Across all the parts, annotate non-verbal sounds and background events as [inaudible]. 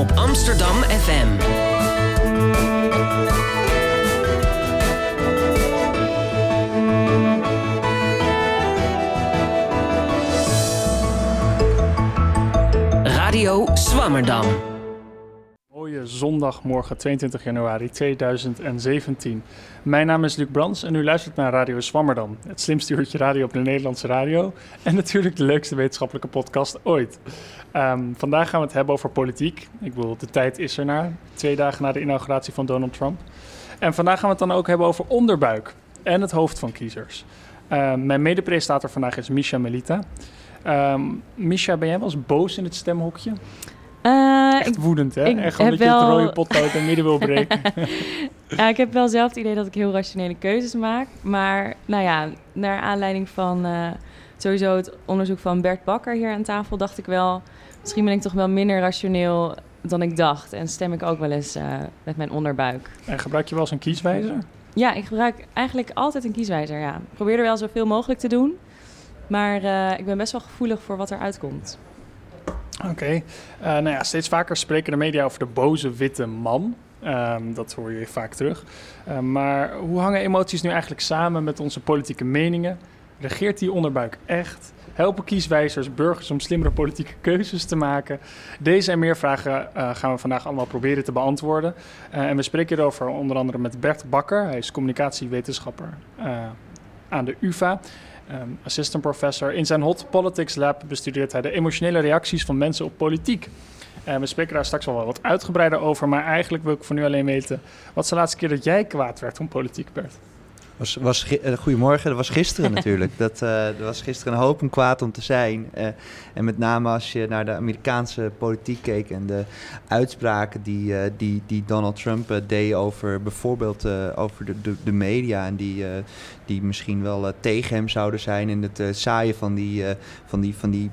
op Amsterdam FM. Radio Swammerdam. Zondagmorgen 22 januari 2017. Mijn naam is Luc Brands en u luistert naar Radio Swammerdam. Het slimste uurtje radio op de Nederlandse radio. En natuurlijk de leukste wetenschappelijke podcast ooit. Ehm, vandaag gaan we het hebben over politiek. Ik bedoel, de tijd is ernaar. Twee dagen na de inauguratie van Donald Trump. En vandaag gaan we het dan ook hebben over onderbuik en het hoofd van kiezers. Ehm, mijn medepresentator vandaag is Misha Melita. Ehm Misha, ben jij wel eens boos in het stemhokje? Eh, Echt woedend, hè? ik Echt gewoon dat je het wel- rode potlood in midden wil [laughs] breken. ja, ik heb wel zelf het idee dat ik heel rationele keuzes maak. Maar nou ja, naar aanleiding van eh, sowieso het onderzoek van Bert Bakker hier aan tafel... dacht ik wel, misschien ben ik toch wel minder rationeel dan ik dacht. En stem ik ook wel eens eh, met mijn onderbuik. en gebruik je wel eens een kieswijzer? Ja, ik gebruik eigenlijk altijd een kieswijzer, ja. Ik probeer er wel zoveel mogelijk te doen. Maar ik ben best wel gevoelig voor wat er uitkomt. Oké. Eh, nou ja, steeds vaker spreken de media over de boze witte man. Ehm, dat hoor je vaak terug. Eh, maar hoe hangen emoties nu eigenlijk samen met onze politieke meningen? Regeert die onderbuik echt? Helpen kieswijzers burgers om slimmere politieke keuzes te maken? Deze en meer vragen eh, gaan we vandaag allemaal proberen te beantwoorden. Eh, en we spreken hierover onder andere met Bert Bakker. Hij is communicatiewetenschapper aan de UvA. Ehm, assistant professor. In zijn Hot Politics Lab bestudeert hij de emotionele reacties van mensen op politiek. En we spreken daar straks wel wat uitgebreider over, maar eigenlijk wil ik voor nu alleen weten... wat is de laatste keer dat jij kwaad werd om politiek, Bert? Was, was, eh, goedemorgen, dat was gisteren [laughs] natuurlijk. Dat, eh, er was gisteren een hoop om kwaad om te zijn. Eh, en met name als je naar de Amerikaanse politiek keek en de uitspraken die, die, die Donald Trump deed over bijvoorbeeld over de, de, de media. En die, die misschien wel tegen hem zouden zijn in het zaaien van die, van die, van die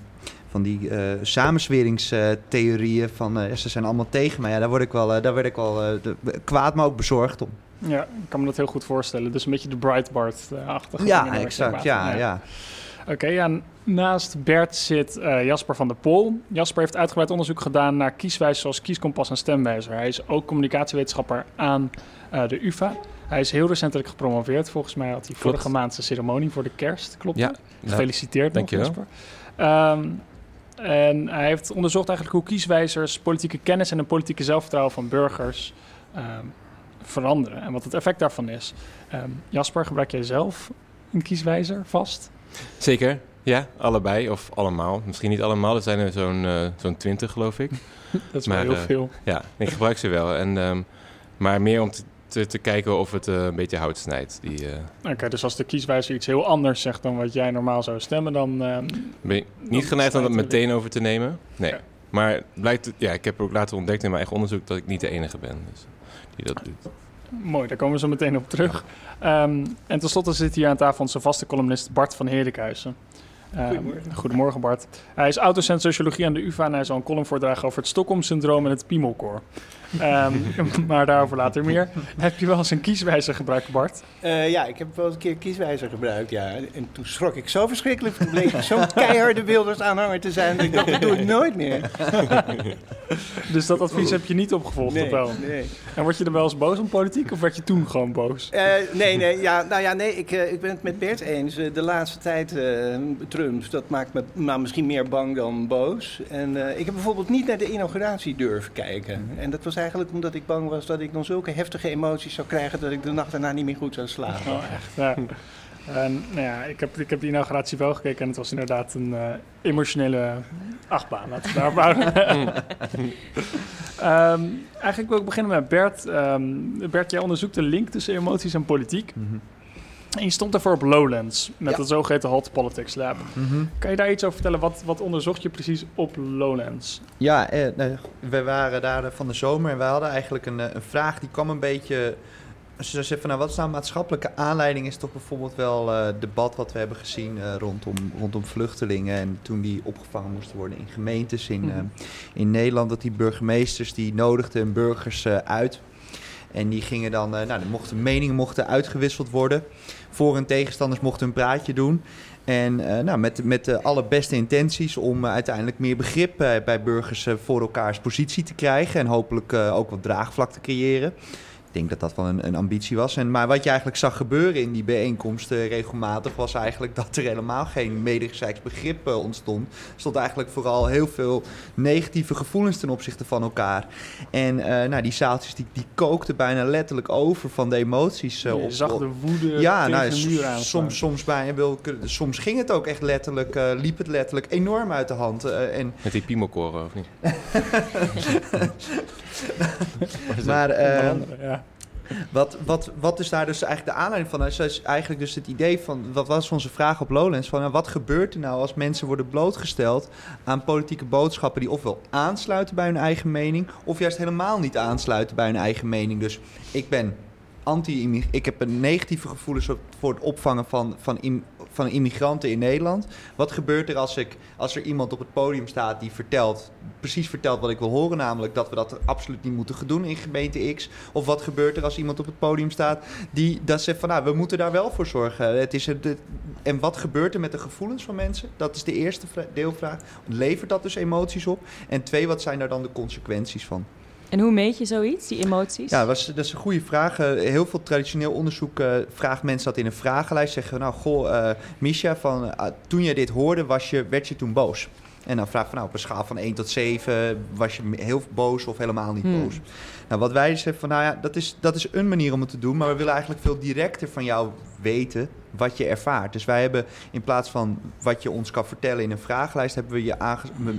van die eh samensweringstheorieën van eh, ze zijn allemaal tegen mij. Ja, daar word ik wel, eh, daar werd ik wel eh, de- kwaad, maar ook bezorgd om. Ja, ik kan me dat heel goed voorstellen. Dus een beetje de Breitbart-achtige Ja, exact. Ja, ja. Oké, ja, n- naast Bert zit eh, Jasper van der Pol. Jasper heeft uitgebreid onderzoek gedaan naar kieswijzen zoals kieskompas en stemwijzer. Hij is ook communicatiewetenschapper aan eh, de UvA. Hij is heel recentelijk gepromoveerd. Volgens mij had hij vorige maand zijn ceremonie voor de kerst. Klopt Ja, dat? ja. Gefeliciteerd nog, Dankjewel. Jasper. Ehm, en hij heeft onderzocht eigenlijk hoe kieswijzers politieke kennis en een politieke zelfvertrouwen van burgers ehm, veranderen. En wat het effect daarvan is. Ehm, Jasper, gebruik jij zelf een kieswijzer vast? Zeker, ja, allebei of allemaal. Misschien niet allemaal, er zijn er zo'n eh, zo'n twintig geloof ik. [laughs] Dat is Maar, wel heel eh, veel. Ja, ik gebruik ze wel. En, ehm, maar meer om te, te, te kijken of het eh, een beetje hout snijdt. Die, eh, Oké, dus als de kieswijzer iets heel anders zegt dan wat jij normaal zou stemmen, dan... ehm, ben je niet geneigd om dat meteen over te nemen. Nee. Maar blijkt, ja, ik heb ook later ontdekt in mijn eigen onderzoek dat ik niet de enige ben dus, die dat doet. Mooi, daar komen we zo meteen op terug. Ehm, en tenslotte zit hier aan tafel onze vaste columnist Bart van Heerlijkhuizen. Ehm, Goedemorgen. Goedemorgen Bart. Hij is autocent sociologie aan de UvA en hij zal een column voordragen over het Stockholm-syndroom en het Piemelkoor. Ehm, [laughs] maar daarover later meer. Heb je wel eens een kieswijzer gebruikt, Bart? Eh, ja, ik heb wel eens een keer kieswijzer gebruikt, ja. En toen schrok ik zo verschrikkelijk. Toen bleek ik zo'n keiharde Wilders aanhanger te zijn. Dat ik dacht, dat doe ik nooit meer. [laughs] Dus dat advies heb je niet opgevolgd, of Nee, wel? nee. En word je er wel eens boos om politiek of werd je toen gewoon boos? Eh, nee, nee, ja, nou ja, nee, ik, eh, ik ben het met Bert eens. De laatste tijd, Trump, dat maakt me nou, misschien meer bang dan boos. En ik heb bijvoorbeeld niet naar de inauguratie durven kijken. En dat was eigenlijk omdat ik bang was dat ik dan zulke heftige emoties zou krijgen... dat ik de nacht daarna niet meer goed zou slapen. Oh, echt? Ja. En, nou ja, ik heb, ik heb de inauguratie wel gekeken en het was inderdaad een eh, emotionele achtbaan. Laten we daarop houden. [laughs] Ehm, eigenlijk wil ik beginnen met Bert. Ehm, Bert, jij onderzoekt de link tussen emoties en politiek. En je stond daarvoor op Lowlands met Ja. het zogeheten Hot Politics Lab. Mhm. Kan je daar iets over vertellen? Wat, wat onderzocht je precies op Lowlands? Ja, eh, nou, we waren daar van de zomer en we hadden eigenlijk een, eh, een vraag die kwam een beetje. Als je zou zeggen, van, nou, wat is nou maatschappelijke aanleiding? Is toch bijvoorbeeld wel eh, het debat wat we hebben gezien eh, rondom, rondom vluchtelingen. En toen die opgevangen moesten worden in gemeentes in, Mhm. eh, in Nederland. Dat die burgemeesters die nodigden hun burgers eh, uit. En die gingen dan, nou, de mochten, meningen mochten uitgewisseld worden. Voor- en tegenstanders mochten een praatje doen. En nou, met, met de allerbeste intenties om uiteindelijk meer begrip bij burgers voor elkaars positie te krijgen. En hopelijk ook wat draagvlak te creëren denk dat dat wel een, een, ambitie was. En, maar wat je eigenlijk zag gebeuren in die bijeenkomsten regelmatig... was eigenlijk dat er helemaal geen medegezijks begrip uh, ontstond. Er stond eigenlijk vooral heel veel negatieve gevoelens ten opzichte van elkaar. En uh, nou, die zaaltjes die, die kookten bijna letterlijk over van de emoties. Uh, je zag de woede ja, nou, de muur aan. Soms, soms, bij, soms ging het ook echt letterlijk, liep het letterlijk enorm uit de hand. en... Met die piemelkoren, of niet? [laughs] [laughs] [laughs] maar... Ehm, ja. Wat, wat, wat is daar dus eigenlijk de aanleiding van? Is eigenlijk dus het idee van, wat was onze vraag op Lowlands? Van, nou, wat gebeurt er nou als mensen worden blootgesteld aan politieke boodschappen die ofwel aansluiten bij hun eigen mening, of juist helemaal niet aansluiten bij hun eigen mening? Dus ik ben anti Ik heb een negatieve gevoelens voor het opvangen van, van, van immigranten in Nederland. Wat gebeurt er als, ik, als er iemand op het podium staat die vertelt, precies vertelt wat ik wil horen, namelijk dat we dat absoluut niet moeten doen in gemeente X? Of wat gebeurt er als iemand op het podium staat die dat zegt van nou, we moeten daar wel voor zorgen. Het is het, en wat gebeurt er met de gevoelens van mensen? Dat is de eerste deelvraag. Levert dat dus emoties op? En twee, wat zijn daar dan de consequenties van? En hoe meet je zoiets, die emoties? Ja, dat is, dat is een goede vraag. Eh, heel veel traditioneel onderzoek uh, vraagt mensen dat in een vragenlijst. Zeggen, nou, goh, uh, Misha, van, toen je dit hoorde, was je, werd je toen boos? En dan vraag van, nou, op een schaal van 1 tot 7, was je heel boos of helemaal niet hmm. boos? Nou, wat wij zeggen van, nou ja, dat is, dat is een manier om het te doen, maar we willen eigenlijk veel directer van jou weten wat je ervaart. Dus wij hebben in plaats van wat je ons kan vertellen in een vragenlijst, hebben we je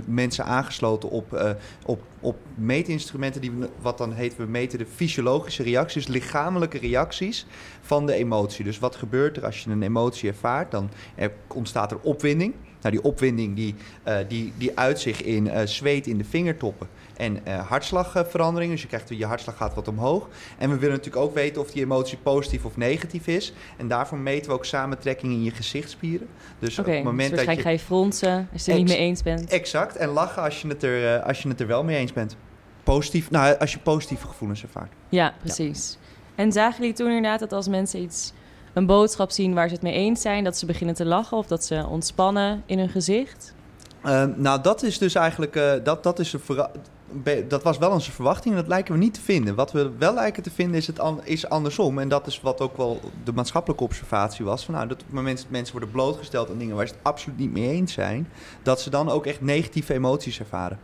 mensen aangesloten op, uh, op, op meetinstrumenten die we, wat dan heet, we meten de fysiologische reacties, lichamelijke reacties van de emotie. Dus wat gebeurt er als je een emotie ervaart? Dan er ontstaat er opwinding. Nou, die opwinding die, uh, die, die uit zich in uh, zweet in de vingertoppen en uh, hartslagveranderingen. Dus je, krijgt, je hartslag gaat wat omhoog. En we willen natuurlijk ook weten of die emotie positief of negatief is. En daarvoor meten we ook samentrekking in je gezichtspieren. Dus op het moment dus dat je... ga je fronsen als je het er niet mee eens bent. Exact. En lachen als je het er, als je het er wel mee eens bent. Positief, nou, als je positieve gevoelens ervaart. Ja, precies. En zagen jullie toen inderdaad dat als mensen iets een boodschap zien waar ze het mee eens zijn, dat ze beginnen te lachen of dat ze ontspannen in hun gezicht? Uh, nou, dat is dus eigenlijk, uh, dat, dat is een dat was wel onze verwachting en dat lijken we niet te vinden. Wat we wel lijken te vinden is, het is andersom. En dat is wat ook wel de maatschappelijke observatie was. Van, nou, dat op het moment dat mensen worden blootgesteld aan dingen waar ze het absoluut niet mee eens zijn, dat ze dan ook echt negatieve emoties ervaren.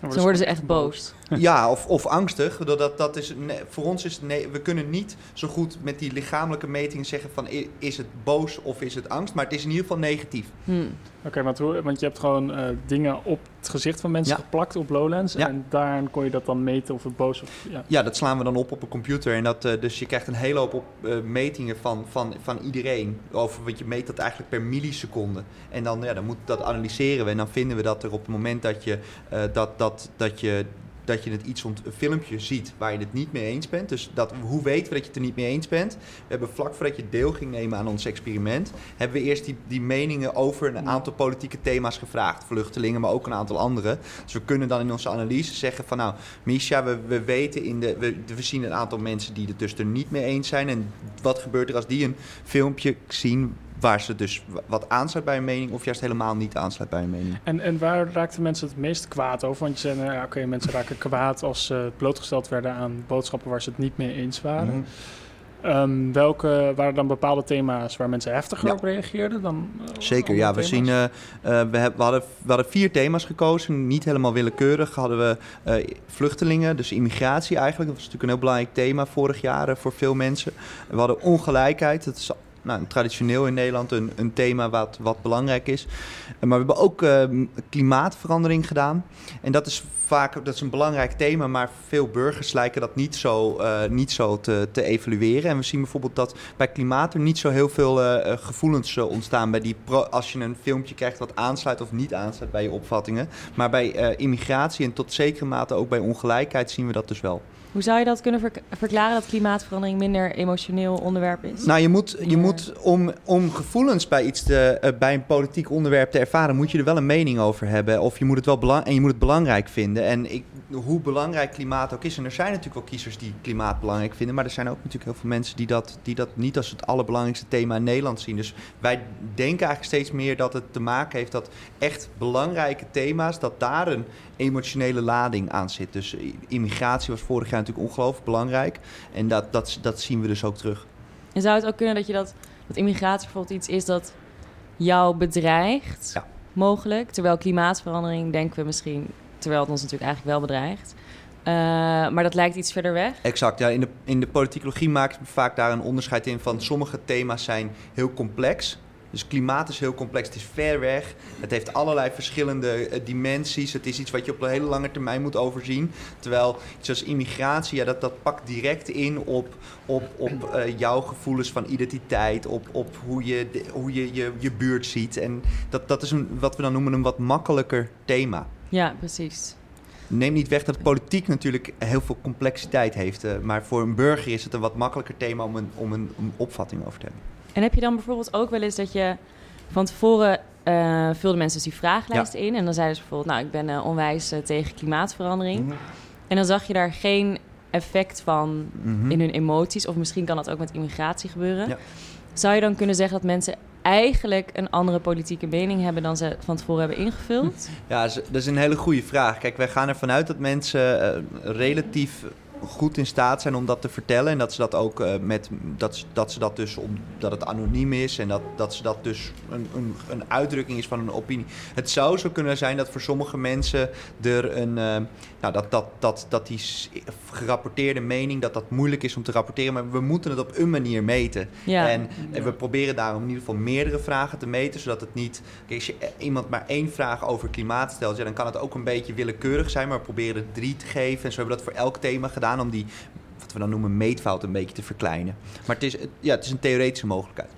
Dan worden ze echt boos. Ja, of, of angstig. Dat, dat is, voor ons is het nee, we kunnen niet zo goed met die lichamelijke metingen zeggen van is het boos of is het angst. Maar het is in ieder geval negatief. Hmm. Oké, okay, want je hebt gewoon uh, dingen op het gezicht van mensen geplakt op Lowlands. En daar kon je dat dan meten of het boos of... Ja, ja dat slaan we dan op op een computer. En dat, uh, dus je krijgt een hele hoop op, uh, metingen van, van, van iedereen. Over, want je meet dat eigenlijk per milliseconde. En dan, ja, dan moet dat analyseren we. En dan vinden we dat er op het moment dat je, dat, dat, dat je dat je het iets ont een filmpje ziet waar je het niet mee eens bent. Dus dat, hoe weten we dat je het er niet mee eens bent? We hebben vlak voordat je deel ging nemen aan ons experiment, hebben we eerst die, die meningen over een aantal politieke thema's gevraagd. Vluchtelingen, maar ook een aantal andere. Dus we kunnen dan in onze analyse zeggen van nou, Misha, we, we weten in de. We, we zien een aantal mensen die het dus er niet mee eens zijn. En wat gebeurt er als die een filmpje zien waar ze dus wat aansluit bij een mening of juist helemaal niet aansluit bij een mening. En, en waar raakten mensen het meest kwaad over? Want je zei, nou ja, oké, mensen raken kwaad als ze blootgesteld werden aan boodschappen waar ze het niet mee eens waren. Mhm. Ehm, welke waren dan bepaalde thema's waar mensen heftiger op reageerden dan? Uh, Zeker, ja. We, zien, uh, we, hebben, we, hadden, we hadden vier thema's gekozen, niet helemaal willekeurig. Hadden we vluchtelingen, dus immigratie eigenlijk. Dat was natuurlijk een heel belangrijk thema vorig jaar voor veel mensen. We hadden ongelijkheid, dat is nou, traditioneel in Nederland een, een thema wat, wat belangrijk is. Maar we hebben ook uh, klimaatverandering gedaan. En dat is vaak dat is een belangrijk thema, maar veel burgers lijken dat niet zo, uh, niet zo te, te evalueren. En we zien bijvoorbeeld dat bij klimaat er niet zo heel veel uh, gevoelens ontstaan bij die als je een filmpje krijgt wat aansluit of niet aansluit bij je opvattingen. Maar bij immigratie en tot zekere mate ook bij ongelijkheid zien we dat dus wel. Hoe zou je dat kunnen verklaren dat klimaatverandering minder emotioneel onderwerp is? Nou, je moet, je moet om, om gevoelens bij iets te, uh, bij een politiek onderwerp te ervaren, moet je er wel een mening over hebben. Of je moet het wel belang en je moet het belangrijk vinden. En ik, hoe belangrijk klimaat ook is. En er zijn natuurlijk wel kiezers die klimaat belangrijk vinden. Maar er zijn ook natuurlijk heel veel mensen die dat, die dat niet als het allerbelangrijkste thema in Nederland zien. Dus wij denken eigenlijk steeds meer dat het te maken heeft dat echt belangrijke thema's, dat daar een emotionele lading aan zit. Dus immigratie was vorig jaar natuurlijk ongelooflijk belangrijk. En dat, dat, dat zien we dus ook terug. En zou het ook kunnen dat je dat, dat immigratie bijvoorbeeld iets is dat jou bedreigt? Ja. Mogelijk. Terwijl klimaatverandering denken we misschien, terwijl het ons natuurlijk eigenlijk wel bedreigt. Uh, maar dat lijkt iets verder weg. Exact. Ja, in, de, in de politicologie maakt vaak daar een onderscheid in van sommige thema's zijn heel complex. Dus klimaat is heel complex, het is ver weg. Het heeft allerlei verschillende uh, dimensies. Het is iets wat je op een hele lange termijn moet overzien. Terwijl iets als immigratie, ja, dat, dat pakt direct in op, op, op uh, jouw gevoelens van identiteit, op, op hoe je de, hoe je, je, je buurt ziet. En dat, dat is een, wat we dan noemen een wat makkelijker thema. Ja, precies. Neem niet weg dat politiek natuurlijk heel veel complexiteit heeft. Uh, maar voor een burger is het een wat makkelijker thema om een, om een, om opvatting over te hebben. En heb je dan bijvoorbeeld ook wel eens dat je van tevoren uh, vulden mensen dus die vragenlijst ja. in. En dan zeiden ze bijvoorbeeld, nou, ik ben uh, onwijs uh, tegen klimaatverandering. Mm -hmm. En dan zag je daar geen effect van mm -hmm. in hun emoties. Of misschien kan dat ook met immigratie gebeuren. Ja. Zou je dan kunnen zeggen dat mensen eigenlijk een andere politieke mening hebben dan ze van tevoren hebben ingevuld? [laughs] Ja, dat is een hele goede vraag. Kijk, wij gaan ervan uit dat mensen relatief goed in staat zijn om dat te vertellen. En dat ze dat ook uh, met dat, dat ze dat dus omdat het anoniem is en dat, dat ze dat dus een, een, een uitdrukking is van een opinie. Het zou zo kunnen zijn dat voor sommige mensen er een uh, nou dat, dat, dat, dat die gerapporteerde mening dat dat moeilijk is om te rapporteren, maar we moeten het op een manier meten. Ja. En, en we proberen daarom in ieder geval meerdere vragen te meten, zodat het niet. Kijk, als je iemand maar één vraag over klimaat stelt, ja, dan kan het ook een beetje willekeurig zijn, maar we proberen er drie te geven. En zo hebben we dat voor elk thema gedaan om die, wat we dan noemen, meetfout een beetje te verkleinen. Maar het is, ja, het is een theoretische mogelijkheid.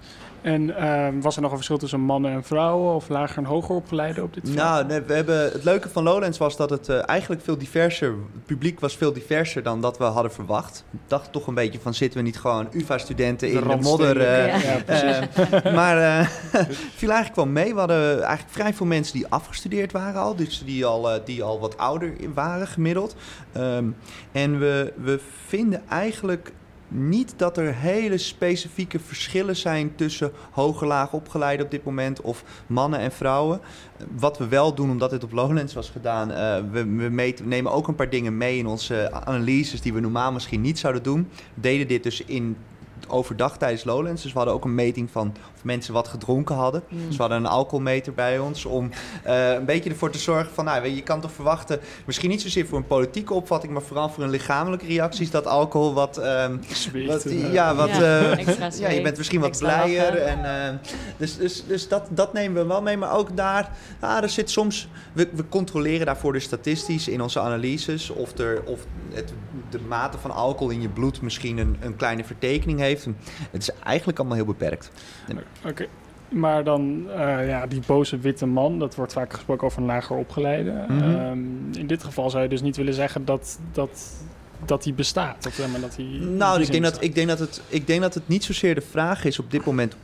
En uh, was er nog een verschil tussen mannen en vrouwen of lager en hoger opgeleiden op dit vlak? Nou, nee, we hebben, het leuke van Lowlands was dat het uh, eigenlijk veel diverser, het publiek was veel diverser dan dat we hadden verwacht. Ik dacht toch een beetje van zitten we niet gewoon UvA-studenten in de modder. Uh, ja. ja, precies. [laughs] maar [laughs] viel eigenlijk wel mee. We hadden eigenlijk vrij veel mensen die afgestudeerd waren al, dus die al, die al wat ouder waren gemiddeld. Um, en we, we vinden eigenlijk niet dat er hele specifieke verschillen zijn tussen hoger laag opgeleiden op dit moment of mannen en vrouwen. Wat we wel doen, omdat dit op Lowlands was gedaan, uh, we, we, nemen ook een paar dingen mee in onze analyses die we normaal misschien niet zouden doen. We deden dit dus in overdag tijdens Lowlands. Dus we hadden ook een meting van of mensen wat gedronken hadden. Mm. Dus we hadden een alcoholmeter bij ons om uh, een beetje ervoor te zorgen van... Nou, je kan toch verwachten, misschien niet zozeer voor een politieke opvatting... maar vooral voor een lichamelijke reacties dat alcohol wat... Um, wat ja, wat, ja, uh, ja, je bent misschien wat blijer. En, uh, dus dus, dus dat, dat nemen we wel mee. Maar ook daar, ah, er zit soms... We, we controleren daarvoor de statistisch in onze analyses... of, er, of het, de mate van alcohol in je bloed misschien een, een kleine vertekening heeft. Het is eigenlijk allemaal heel beperkt. Oké. Okay. Maar dan, uh, ja, die boze witte man, dat wordt vaak gesproken over een lager opgeleide. Mm -hmm. um, in dit geval zou je dus niet willen zeggen dat, dat, dat die bestaat. Of, maar dat die, nou, ik denk dat, ik, denk dat het, ik denk dat het niet zozeer de vraag is op dit moment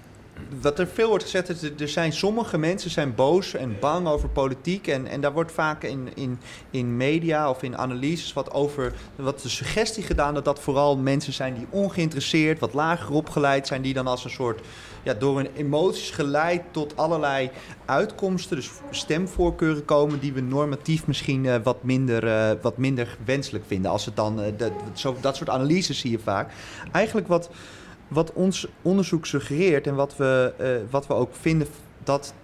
wat er veel wordt gezegd, is er zijn sommige mensen zijn boos en bang over politiek. En, en daar wordt vaak in, in, in media of in analyses wat over wat de suggestie gedaan dat dat vooral mensen zijn die ongeïnteresseerd, wat lager opgeleid zijn, die dan als een soort ja, door hun emoties geleid tot allerlei uitkomsten, dus stemvoorkeuren komen die we normatief misschien uh, wat, minder, uh, wat minder wenselijk vinden. Als het dan, uh, de, zo, dat soort analyses zie je vaak. Eigenlijk wat wat ons onderzoek suggereert en wat we, uh, wat we ook vinden dat,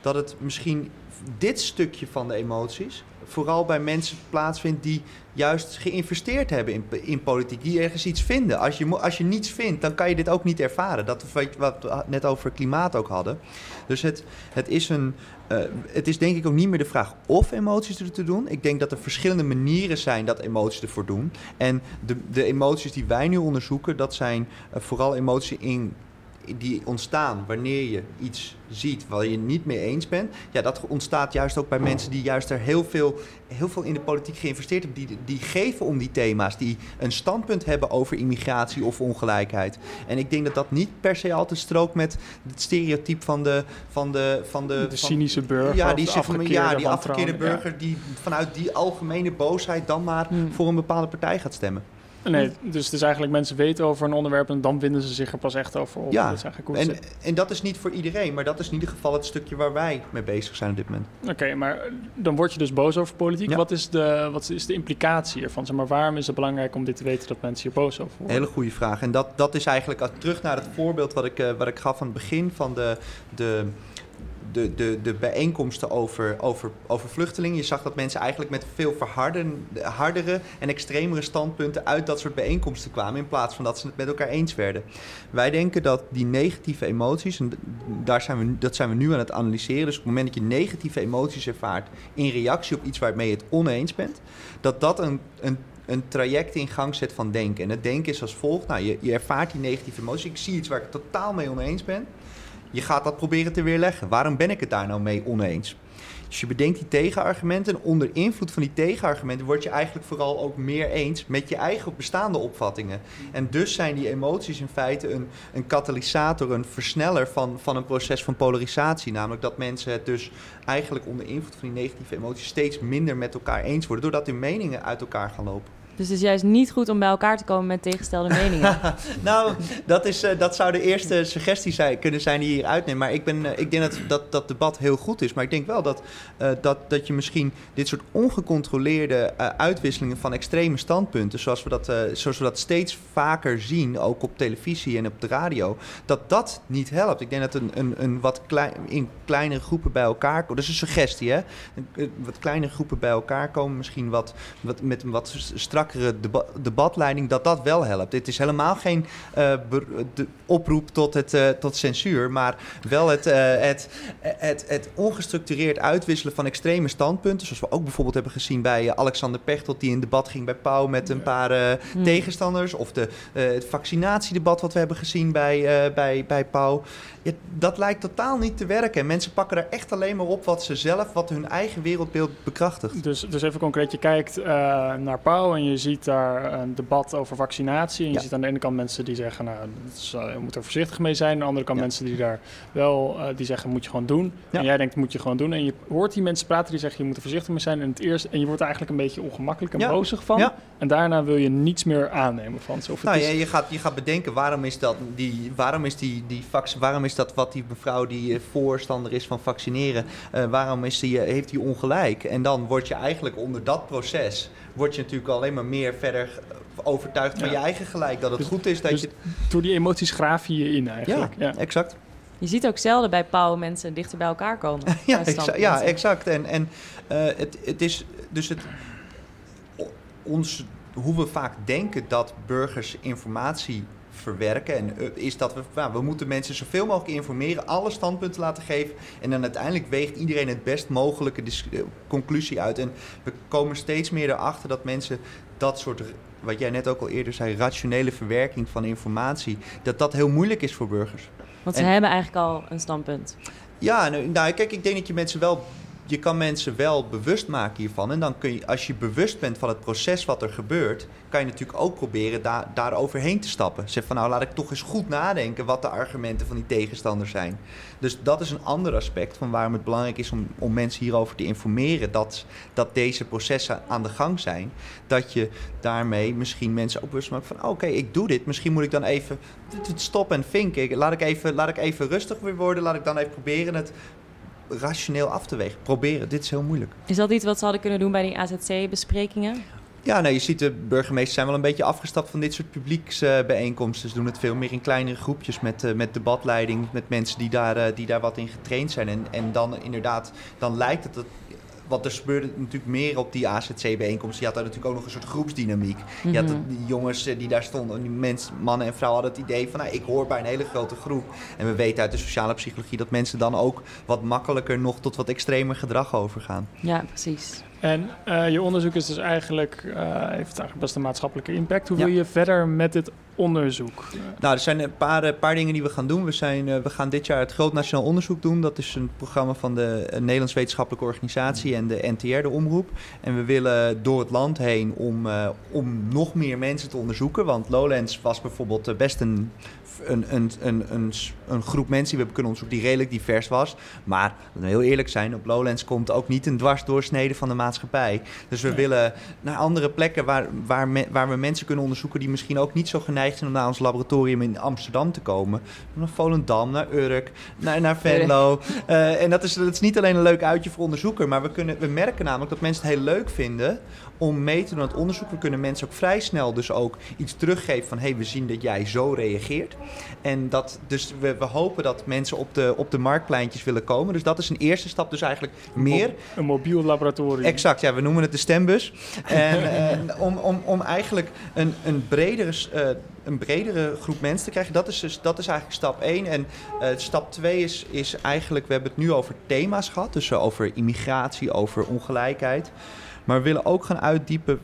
dat het misschien dit stukje van de emoties vooral bij mensen plaatsvindt die juist geïnvesteerd hebben in, in politiek, die ergens iets vinden. Als je, als je niets vindt, dan kan je dit ook niet ervaren. Dat wat we net over klimaat ook hadden. Dus het, het, is een, uh, het is denk ik ook niet meer de vraag of emoties er te doen. Ik denk dat er verschillende manieren zijn dat emoties ervoor doen. En de, de emoties die wij nu onderzoeken, dat zijn uh, vooral emoties in die ontstaan wanneer je iets ziet waar je niet mee eens bent, ja, dat ontstaat juist ook bij mensen die juist er heel veel, heel veel in de politiek geïnvesteerd hebben, die, die geven om die thema's, die een standpunt hebben over immigratie of ongelijkheid. En ik denk dat dat niet per se altijd strookt met het stereotype van de... Van de, van de, De cynische burger Ja, die, de zit van- ja, afgekeerde die afgekeerde burger die vanuit die algemene boosheid dan maar Hmm. voor een bepaalde partij gaat stemmen. Nee, dus het is eigenlijk mensen weten over een onderwerp en dan winden ze zich er pas echt over op. Ja, Dat is eigenlijk En, zit. en dat is niet voor iedereen, maar dat is in ieder geval het stukje waar wij mee bezig zijn op dit moment. Oké, maar dan word je dus boos over politiek. Ja. Wat, is de, wat is de implicatie ervan? Zeg maar, waarom is het belangrijk om dit te weten dat mensen hier boos over worden? Hele goede vraag. En dat, dat is eigenlijk terug naar het voorbeeld wat ik, eh, wat ik gaf aan het begin van de, de, de, de, de bijeenkomsten over, over, over vluchtelingen. Je zag dat mensen eigenlijk met veel hardere en extremere standpunten uit dat soort bijeenkomsten kwamen. In plaats van dat ze het met elkaar eens werden. Wij denken dat die negatieve emoties, en daar zijn we, dat zijn we nu aan het analyseren. Dus op het moment dat je negatieve emoties ervaart in reactie op iets waarmee je het oneens bent, dat dat een, een een traject in gang zet van denken. En het denken is als volgt. Nou, je, je ervaart die negatieve emoties. Ik zie iets waar ik totaal mee oneens ben. Je gaat dat proberen te weerleggen. Waarom ben ik het daar nou mee oneens? Dus je bedenkt die tegenargumenten. En onder invloed van die tegenargumenten word je eigenlijk vooral ook meer eens met je eigen bestaande opvattingen. En dus zijn die emoties in feite een, een katalysator, een versneller van, van een proces van polarisatie. Namelijk dat mensen het dus eigenlijk onder invloed van die negatieve emoties steeds minder met elkaar eens worden. Doordat hun meningen uit elkaar gaan lopen. Dus het is juist niet goed om bij elkaar te komen met tegenstelde meningen. [laughs] Nou, dat, is, eh, dat zou de eerste suggestie zijn, kunnen zijn die je uitneemt. Maar ik, ben, eh, ik denk dat, dat dat debat heel goed is. Maar ik denk wel dat, eh, dat, dat je misschien dit soort ongecontroleerde uitwisselingen van extreme standpunten, zoals we, dat, zoals we dat steeds vaker zien, ook op televisie en op de radio, dat dat niet helpt. Ik denk dat een, een, een wat klein, in kleinere groepen bij elkaar komen. Dat is een suggestie, hè? Wat kleinere groepen bij elkaar komen, misschien wat, wat, met een wat strakkere deba- debatleiding, dat dat wel helpt. Dit is helemaal geen eh, de oproep tot, het, eh, tot censuur, maar wel het, eh, het, het, het ongestructureerd uitwisselen van extreme standpunten, zoals we ook bijvoorbeeld hebben gezien bij eh, Alexander Pechtold, die in debat ging bij Pauw met een paar eh, Hmm. tegenstanders, of de, eh, het vaccinatiedebat wat we hebben gezien bij, eh, bij, bij Pauw. Ja, dat lijkt totaal niet te werken. En mensen pakken er echt alleen maar op wat ze zelf, wat hun eigen wereldbeeld bekrachtigt. Dus, dus even concreet, je kijkt eh, naar Pauw en je ziet daar een debat over vaccinatie. En je Ja. ziet aan de ene kant mensen die zeggen, nou, is, eh, je moet er voorzichtig mee zijn. Aan de andere kant Ja. mensen die daar wel, eh, die zeggen, moet je gewoon doen. Ja. En jij denkt, moet je gewoon doen. En je hoort die mensen praten die zeggen, je moet er voorzichtig mee zijn. En, het eerste, en je wordt er eigenlijk een beetje ongemakkelijk en bozig van. Ja. En daarna wil je niets meer aannemen van het Nou, is- je, gaat, je gaat bedenken waarom is dat, die, waarom is die, die vac- waarom is dat wat die mevrouw die eh, voorstander is van vaccineren, waarom is die, heeft die ongelijk? En dan word je eigenlijk onder dat proces, word je natuurlijk alleen maar meer verder overtuigd van Ja. je eigen gelijk. Dat het Dus- goed is dat dus je... door die emoties graaf je je in eigenlijk. Ja. exact. Je ziet ook zelden bij Pauw mensen dichter bij elkaar komen. [laughs] Ja, exa- ja exact. En, en eh, het, het is dus het, ons, hoe we vaak denken dat burgers informatie verwerken. En eh, is dat we, nou, we moeten mensen zoveel mogelijk informeren, alle standpunten laten geven. En dan uiteindelijk weegt iedereen het best mogelijke eh, conclusie uit. En we komen steeds meer erachter dat mensen dat soort, wat jij net ook al eerder zei, rationele verwerking van informatie, dat dat heel moeilijk is voor burgers. Want ze En- hebben eigenlijk al een standpunt. Ja, nou, nou, kijk, ik denk dat je mensen wel. Je kan mensen wel bewust maken hiervan. En dan kun je, als je bewust bent van het proces wat er gebeurt, kan je natuurlijk ook proberen daar daar overheen te stappen. Zeg van nou, laat ik toch eens goed nadenken wat de argumenten van die tegenstanders zijn. Dus dat is een ander aspect van waarom het belangrijk is om, om mensen hierover te informeren dat, dat deze processen aan de gang zijn. Dat je daarmee misschien mensen ook bewust maakt van oké, ik doe dit. Misschien moet ik dan even stoppen en vinken. Laat ik, even, laat ik even rustig weer worden. Laat ik dan even proberen het rationeel af te wegen. Proberen, dit is heel moeilijk. Is dat iets wat ze hadden kunnen doen bij die AZC-besprekingen? Ja, nou, je ziet de burgemeesters zijn wel een beetje afgestapt van dit soort publieksbijeenkomsten. Ze doen het veel meer in kleinere groepjes met, eh, met debatleiding, met mensen die daar, eh, die daar wat in getraind zijn. En, en dan inderdaad, dan lijkt het dat. Want er gebeurde natuurlijk meer op die AZC-bijeenkomst. Je had daar natuurlijk ook nog een soort groepsdynamiek. Je had Mhm. die jongens eh, die daar stonden, die mensen, mannen en vrouwen hadden het idee van... Nou, ik hoor bij een hele grote groep. En we weten uit de sociale psychologie dat mensen dan ook wat makkelijker nog tot wat extremer gedrag overgaan. Ja, precies. En eh, je onderzoek is dus eigenlijk, eh, heeft eigenlijk best een maatschappelijke impact. Hoe Ja. wil je verder met dit onderzoek? Nou, er zijn een paar, eh, paar dingen die we gaan doen. We, zijn, uh, we gaan dit jaar het Groot Nationaal Onderzoek doen. Dat is een programma van de Nederlands Wetenschappelijke Organisatie en de NTR, de omroep. En we willen door het land heen om, om nog meer mensen te onderzoeken. Want Lowlands was bijvoorbeeld best een een, een, een, een, een groep mensen die we hebben kunnen onderzoeken die redelijk divers was. Maar, we heel eerlijk zijn, op Lowlands komt ook niet een dwarsdoorsnede van de maatschappij. Dus we willen naar andere plekken waar, waar, waar we mensen kunnen onderzoeken die misschien ook niet zo geneigd zijn om naar ons laboratorium in Amsterdam te komen. Naar Volendam, naar Urk, naar, naar Venlo. Uh, en dat is, dat is niet alleen een leuk uitje voor onderzoeker, maar we, kunnen, we merken namelijk dat mensen het heel leuk vinden om mee te doen aan het onderzoek. We kunnen mensen ook vrij snel dus ook iets teruggeven van... hé, hey, we zien dat jij zo reageert. En dat, dus we, we hopen dat mensen op de, op de marktpleintjes willen komen. Dus dat is een eerste stap, dus eigenlijk meer... Een mobiel laboratorium. Exact, ja, we noemen het de stembus. en uh, om, om, om eigenlijk een, een bredere... Uh, een bredere groep mensen te krijgen. Dat is, dus, dat is eigenlijk stap 1. En uh, stap 2 is, is eigenlijk, we hebben het nu over thema's gehad. Dus over immigratie, over ongelijkheid. Maar we willen ook gaan uitdiepen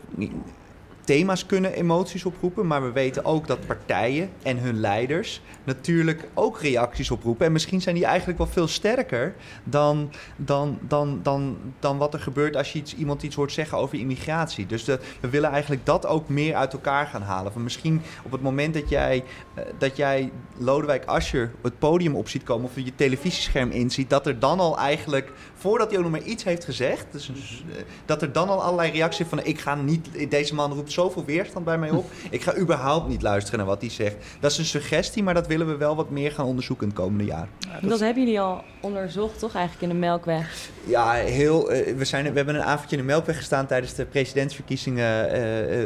thema's kunnen emoties oproepen, maar we weten ook dat partijen en hun leiders natuurlijk ook reacties oproepen. En misschien zijn die eigenlijk wel veel sterker dan, dan, dan, dan, dan wat er gebeurt als je iets, iemand iets hoort zeggen over immigratie. Dus we willen eigenlijk dat ook meer uit elkaar gaan halen. Van misschien op het moment dat jij, uh, dat jij Lodewijk Asscher het podium op ziet komen of je televisiescherm inziet, dat er dan al eigenlijk, voordat hij ook nog maar iets heeft gezegd, dus, uh, dat er dan al allerlei reacties van ik ga niet, deze man roept zoveel weerstand bij mij op. Ik ga überhaupt niet luisteren naar wat hij zegt. Dat is een suggestie, maar dat willen we wel wat meer gaan onderzoeken in het komende jaar. Ja, dat, dat hebben jullie al onderzocht, toch eigenlijk in de Melkweg? Ja, heel, uh, we, zijn, we hebben een avondje in de Melkweg gestaan tijdens de presidentsverkiezingen, uh,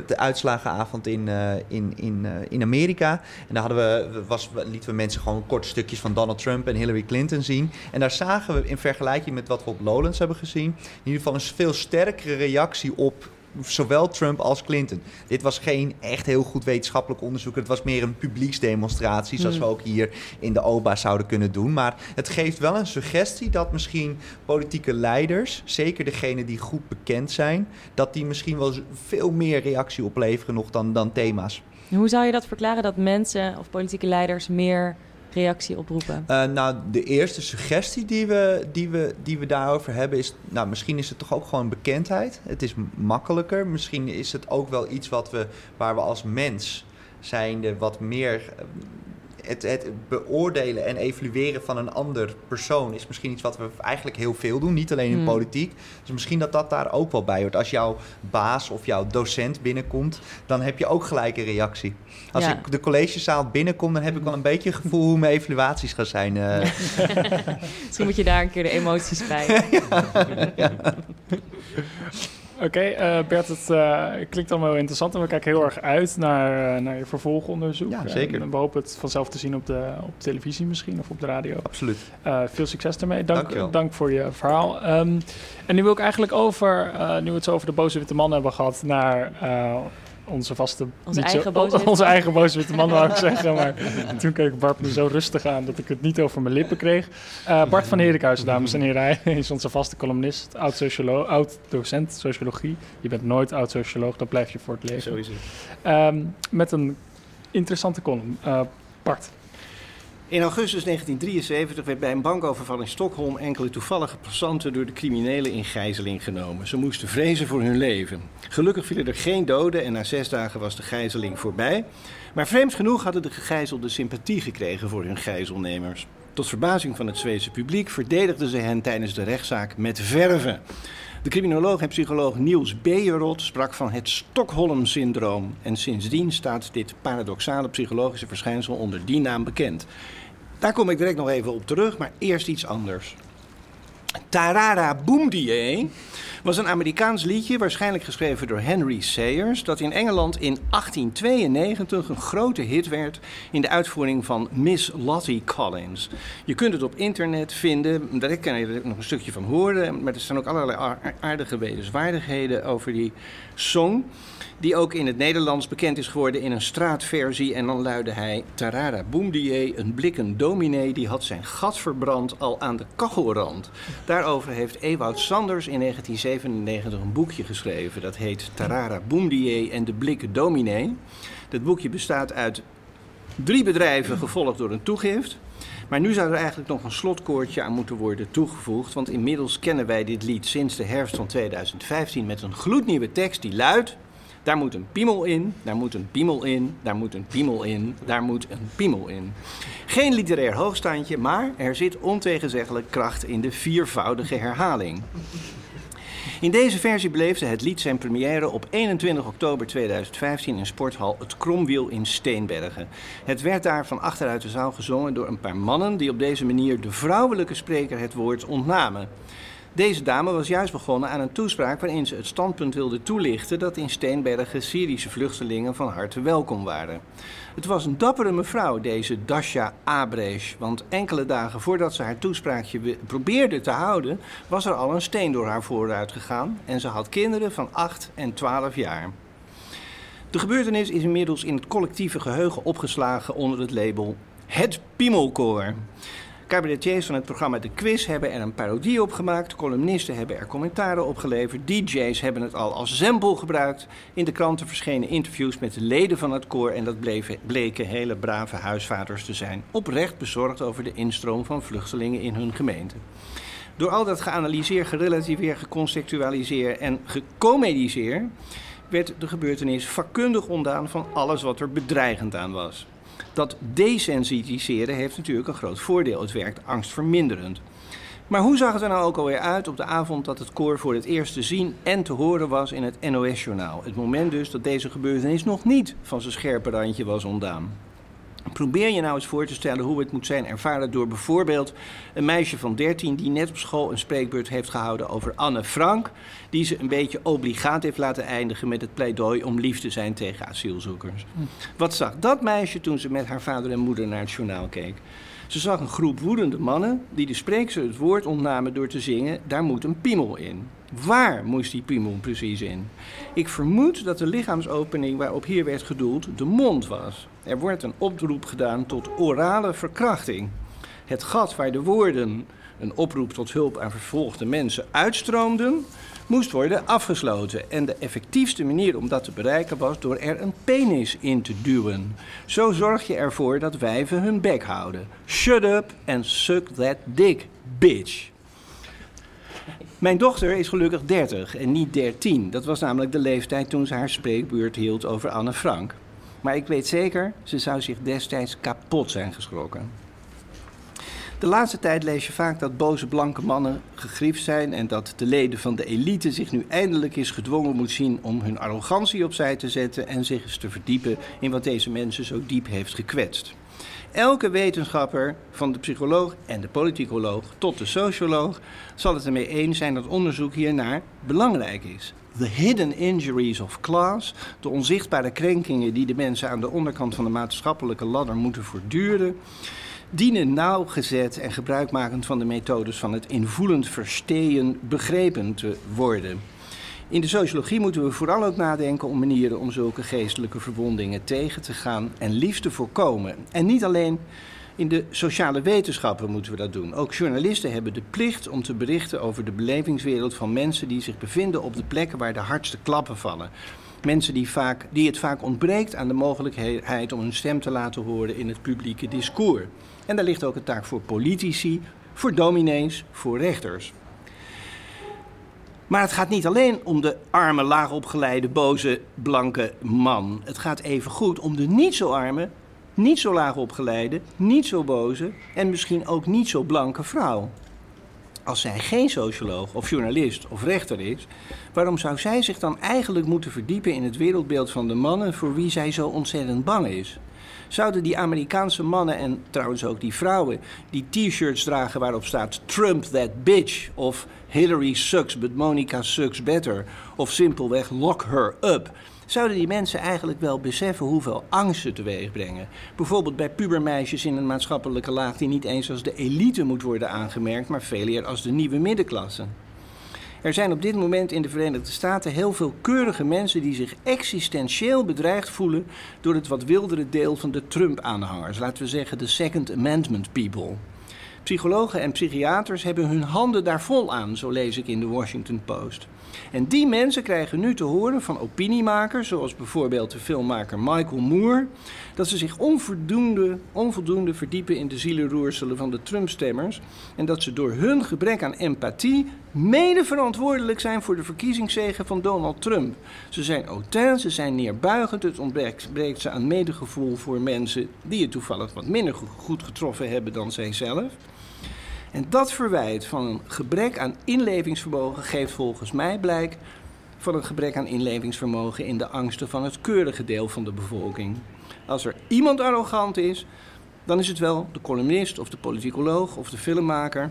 de uitslagenavond in, uh, in, in, in Amerika. En daar hadden we, was, lieten we mensen gewoon korte stukjes van Donald Trump en Hillary Clinton zien. En daar zagen we in vergelijking met wat we op Lowlands hebben gezien, in ieder geval een veel sterkere reactie op zowel Trump als Clinton. Dit was geen echt heel goed wetenschappelijk onderzoek. Het was meer een publieksdemonstratie, zoals mm. we ook hier in de OBA zouden kunnen doen. Maar het geeft wel een suggestie dat misschien politieke leiders, zeker degenen die goed bekend zijn, dat die misschien wel veel meer reactie opleveren nog dan, dan thema's. Hoe zou je dat verklaren dat mensen of politieke leiders meer reactie oproepen? Uh, nou, de eerste suggestie die we, die, we, die we daarover hebben is... Nou, misschien is het toch ook gewoon bekendheid. Het is makkelijker. Misschien is het ook wel iets wat we, waar we als mens zijnde wat meer het, het, beoordelen en evalueren van een ander persoon is misschien iets wat we eigenlijk heel veel doen, niet alleen in hmm. politiek. Dus misschien dat dat daar ook wel bij hoort. Als jouw baas of jouw docent binnenkomt, dan heb je ook gelijk een reactie. Als ik de collegezaal binnenkom, dan heb ik wel een beetje het gevoel hoe mijn evaluaties gaan zijn. Uh. [laughs] misschien moet je daar een keer de emoties bij. [laughs] ja. [laughs] Oké, okay, uh, Bert, het uh, klinkt allemaal heel interessant en we kijken heel erg uit naar, uh, naar je vervolgonderzoek. Ja, zeker. En we hopen het vanzelf te zien op, de, op televisie misschien of op de radio. Absoluut. veel succes ermee. Dank, dank voor je verhaal. Um, en nu wil ik eigenlijk over, nu we het zo over de boze witte man hebben gehad, naar onze vaste... Onze eigen, zo, [laughs] onze eigen boze witte man, wou ik zeggen. Maar [laughs] toen keek Bart me zo rustig aan dat ik het niet over mijn lippen kreeg. Uh, Bart van Herikhuizen, dames en heren. Hij is onze vaste columnist, oud-docent oud sociologie. Je bent nooit oud-socioloog, dat blijf je voor het leven. Zo is het. Um, met een interessante column. Uh, Bart. In augustus 1973 werd bij een bankoverval in Stockholm enkele toevallige passanten door de criminelen in gijzeling genomen. Ze moesten vrezen voor hun leven. Gelukkig vielen er geen doden en na zes dagen was de gijzeling voorbij. Maar vreemd genoeg hadden de gegijzelden sympathie gekregen voor hun gijzelnemers. Tot verbazing van het Zweedse publiek verdedigden ze hen tijdens de rechtszaak met verven. De criminoloog en psycholoog Niels Bejerot sprak van het Stockholm-syndroom. En sindsdien staat dit paradoxale psychologische verschijnsel onder die naam bekend. Daar kom ik direct nog even op terug, maar eerst iets anders. Tarara Boomdier was een Amerikaans liedje, waarschijnlijk geschreven door Henry Sayers, dat in Engeland in 1892 een grote hit werd in de uitvoering van Miss Lottie Collins. Je kunt het op internet vinden, daar kan je er nog een stukje van horen, maar er staan ook allerlei aardige wetenswaardigheden over die song die ook in het Nederlands bekend is geworden in een straatversie. En dan luidde hij: Tarara Boomdier, een blikken dominee, die had zijn gat verbrand al aan de kachelrand. Daarover heeft Ewout Sanders in 1997 een boekje geschreven. Dat heet Tarara Boomdier en de blikken dominee. Dat boekje bestaat uit Drie bedrijven gevolgd door een toegift. Maar nu zou er eigenlijk nog een slotkoortje aan moeten worden toegevoegd. Want inmiddels kennen wij dit lied sinds de herfst van 2015 met een gloednieuwe tekst die luidt. Daar moet een piemel in, daar moet een piemel in, daar moet een piemel in, daar moet een piemel in. Geen literair hoogstandje, maar er zit ontegenzeggelijk kracht in de viervoudige herhaling. In deze versie beleefde het lied zijn première op 21 oktober 2015 in sporthal Het Kromwiel in Steenbergen. Het werd daar van achteruit de zaal gezongen door een paar mannen die op deze manier de vrouwelijke spreker het woord ontnamen. Deze dame was juist begonnen aan een toespraak waarin ze het standpunt wilde toelichten dat in Steenbergen Syrische vluchtelingen van harte welkom waren. Het was een dappere mevrouw, deze Dasha Abresh, want enkele dagen voordat ze haar toespraakje probeerde te houden, was er al een steen door haar vooruit gegaan en ze had kinderen van 8 en 12 jaar. De gebeurtenis is inmiddels in het collectieve geheugen opgeslagen onder het label Het Piemelkoor. Cabaretiers van het programma De Quiz hebben er een parodie op gemaakt. Columnisten hebben er commentaren op geleverd. DJ's hebben het al als zempel gebruikt. In de kranten verschenen interviews met de leden van het koor. En dat bleven, bleken hele brave huisvaders te zijn. Oprecht bezorgd over de instroom van vluchtelingen in hun gemeente. Door al dat geanalyseerd, gerelativeerd, geconceptualiseerd en gecomediseerd werd de gebeurtenis vakkundig ontdaan van alles wat er bedreigend aan was. Dat desensitiseren heeft natuurlijk een groot voordeel. Het werkt angstverminderend. Maar hoe zag het er nou ook alweer uit op de avond dat het koor voor het eerst te zien en te horen was in het NOS-journaal? Het moment dus dat deze gebeurtenis nog niet van zijn scherpe randje was ontdaan. Probeer je nou eens voor te stellen hoe het moet zijn ervaren door bijvoorbeeld een meisje van 13 die net op school een spreekbeurt heeft gehouden over Anne Frank, die ze een beetje obligaat heeft laten eindigen met het pleidooi om lief te zijn tegen asielzoekers. Wat zag dat meisje toen ze met haar vader en moeder naar het journaal keek? Ze zag een groep woedende mannen die de spreekster het woord ontnamen door te zingen: daar moet een piemel in. Waar moest die piemel precies in? Ik vermoed dat de lichaamsopening waarop hier werd gedoeld de mond was. Er wordt een oproep gedaan tot orale verkrachting. Het gat waar de woorden, een oproep tot hulp aan vervolgde mensen, uitstroomden, moest worden afgesloten. En de effectiefste manier om dat te bereiken was door er een penis in te duwen. Zo zorg je ervoor dat wijven hun bek houden. Shut up and suck that dick, bitch. Mijn dochter is gelukkig 30 en niet 13. Dat was namelijk de leeftijd toen ze haar spreekbeurt hield over Anne Frank. Maar ik weet zeker, ze zou zich destijds kapot zijn geschrokken. De laatste tijd lees je vaak dat boze blanke mannen gegriefd zijn en dat de leden van de elite zich nu eindelijk eens gedwongen moet zien om hun arrogantie opzij te zetten en zich eens te verdiepen in wat deze mensen zo diep heeft gekwetst. Elke wetenschapper, van de psycholoog en de politicoloog tot de socioloog, zal het ermee eens zijn dat onderzoek hiernaar belangrijk is. The hidden injuries of class, de onzichtbare krenkingen die de mensen aan de onderkant van de maatschappelijke ladder moeten voortduren, dienen nauwgezet en gebruikmakend van de methodes van het invoelend verstehen begrepen te worden. In de sociologie moeten we vooral ook nadenken om manieren om zulke geestelijke verwondingen tegen te gaan en liefst te voorkomen. En niet alleen in de sociale wetenschappen moeten we dat doen. Ook journalisten hebben de plicht om te berichten over de belevingswereld van mensen die zich bevinden op de plekken waar de hardste klappen vallen. Mensen die, vaak, die het vaak ontbreekt aan de mogelijkheid om hun stem te laten horen in het publieke discours. En daar ligt ook een taak voor politici, voor dominees, voor rechters. Maar het gaat niet alleen om de arme, laagopgeleide, boze, blanke man. Het gaat even goed om de niet zo arme, niet zo laag opgeleide, niet zo boze en misschien ook niet zo blanke vrouw. Als zij geen socioloog of journalist of rechter is, waarom zou zij zich dan eigenlijk moeten verdiepen in het wereldbeeld van de mannen voor wie zij zo ontzettend bang is? Zouden die Amerikaanse mannen en trouwens ook die vrouwen die t-shirts dragen waarop staat Trump that bitch of Hillary sucks but Monica sucks better of simpelweg lock her up zouden die mensen eigenlijk wel beseffen hoeveel angst ze teweeg brengen. Bijvoorbeeld bij pubermeisjes in een maatschappelijke laag die niet eens als de elite moet worden aangemerkt, maar veel eer als de nieuwe middenklasse. Er zijn op dit moment in de Verenigde Staten heel veel keurige mensen die zich existentieel bedreigd voelen door het wat wildere deel van de Trump-aanhangers. Laten we zeggen de Second Amendment people. Psychologen en psychiaters hebben hun handen daar vol aan, zo lees ik in de Washington Post. En die mensen krijgen nu te horen van opiniemakers, zoals bijvoorbeeld de filmmaker Michael Moore, dat ze zich onvoldoende, onvoldoende verdiepen in de zielenroerselen van de Trump-stemmers en dat ze door hun gebrek aan empathie mede verantwoordelijk zijn voor de verkiezingszegen van Donald Trump. Ze zijn autain, ze zijn neerbuigend, het ontbreekt ze aan medegevoel voor mensen die het toevallig wat minder goed getroffen hebben dan zijzelf. En dat verwijt van een gebrek aan inlevingsvermogen geeft volgens mij blijk van een gebrek aan inlevingsvermogen in de angsten van het keurige deel van de bevolking. Als er iemand arrogant is, dan is het wel de columnist of de politicoloog of de filmmaker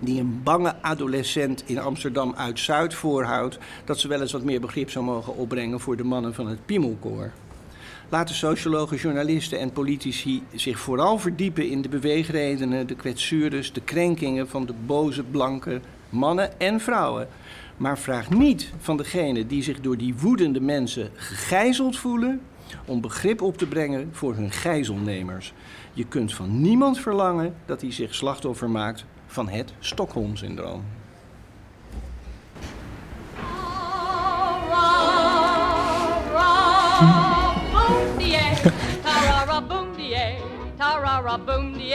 die een bange adolescent in Amsterdam uit Zuid voorhoudt dat ze wel eens wat meer begrip zou mogen opbrengen voor de mannen van het Piemelkoor. Laten sociologen, journalisten en politici zich vooral verdiepen in de beweegredenen, de kwetsures, de krenkingen van de boze blanke mannen en vrouwen. Maar vraag niet van degene die zich door die woedende mensen gegijzeld voelen om begrip op te brengen voor hun gijzelnemers. Je kunt van niemand verlangen dat hij zich slachtoffer maakt van het Stockholm-syndroom. Tarara boom die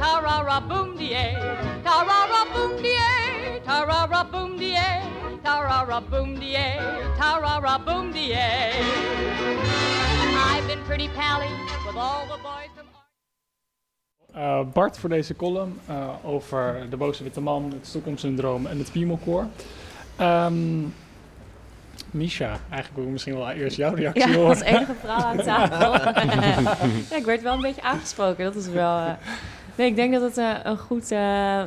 tarara boom die tarara boom die tarara boom die tarara boom die tarara boom die I've been pretty pally with all the boys from uh, Bart voor deze column uh, over de boze witte man, het Stockholm-syndroom en het Piemelkoor. Um, Misha, eigenlijk wil ik misschien wel eerst jouw reactie horen. Ja, als enige vrouw aan tafel. ja, ik werd wel een beetje aangesproken. Dat is wel... Uh... Nee, ik denk dat het uh, een goed, uh,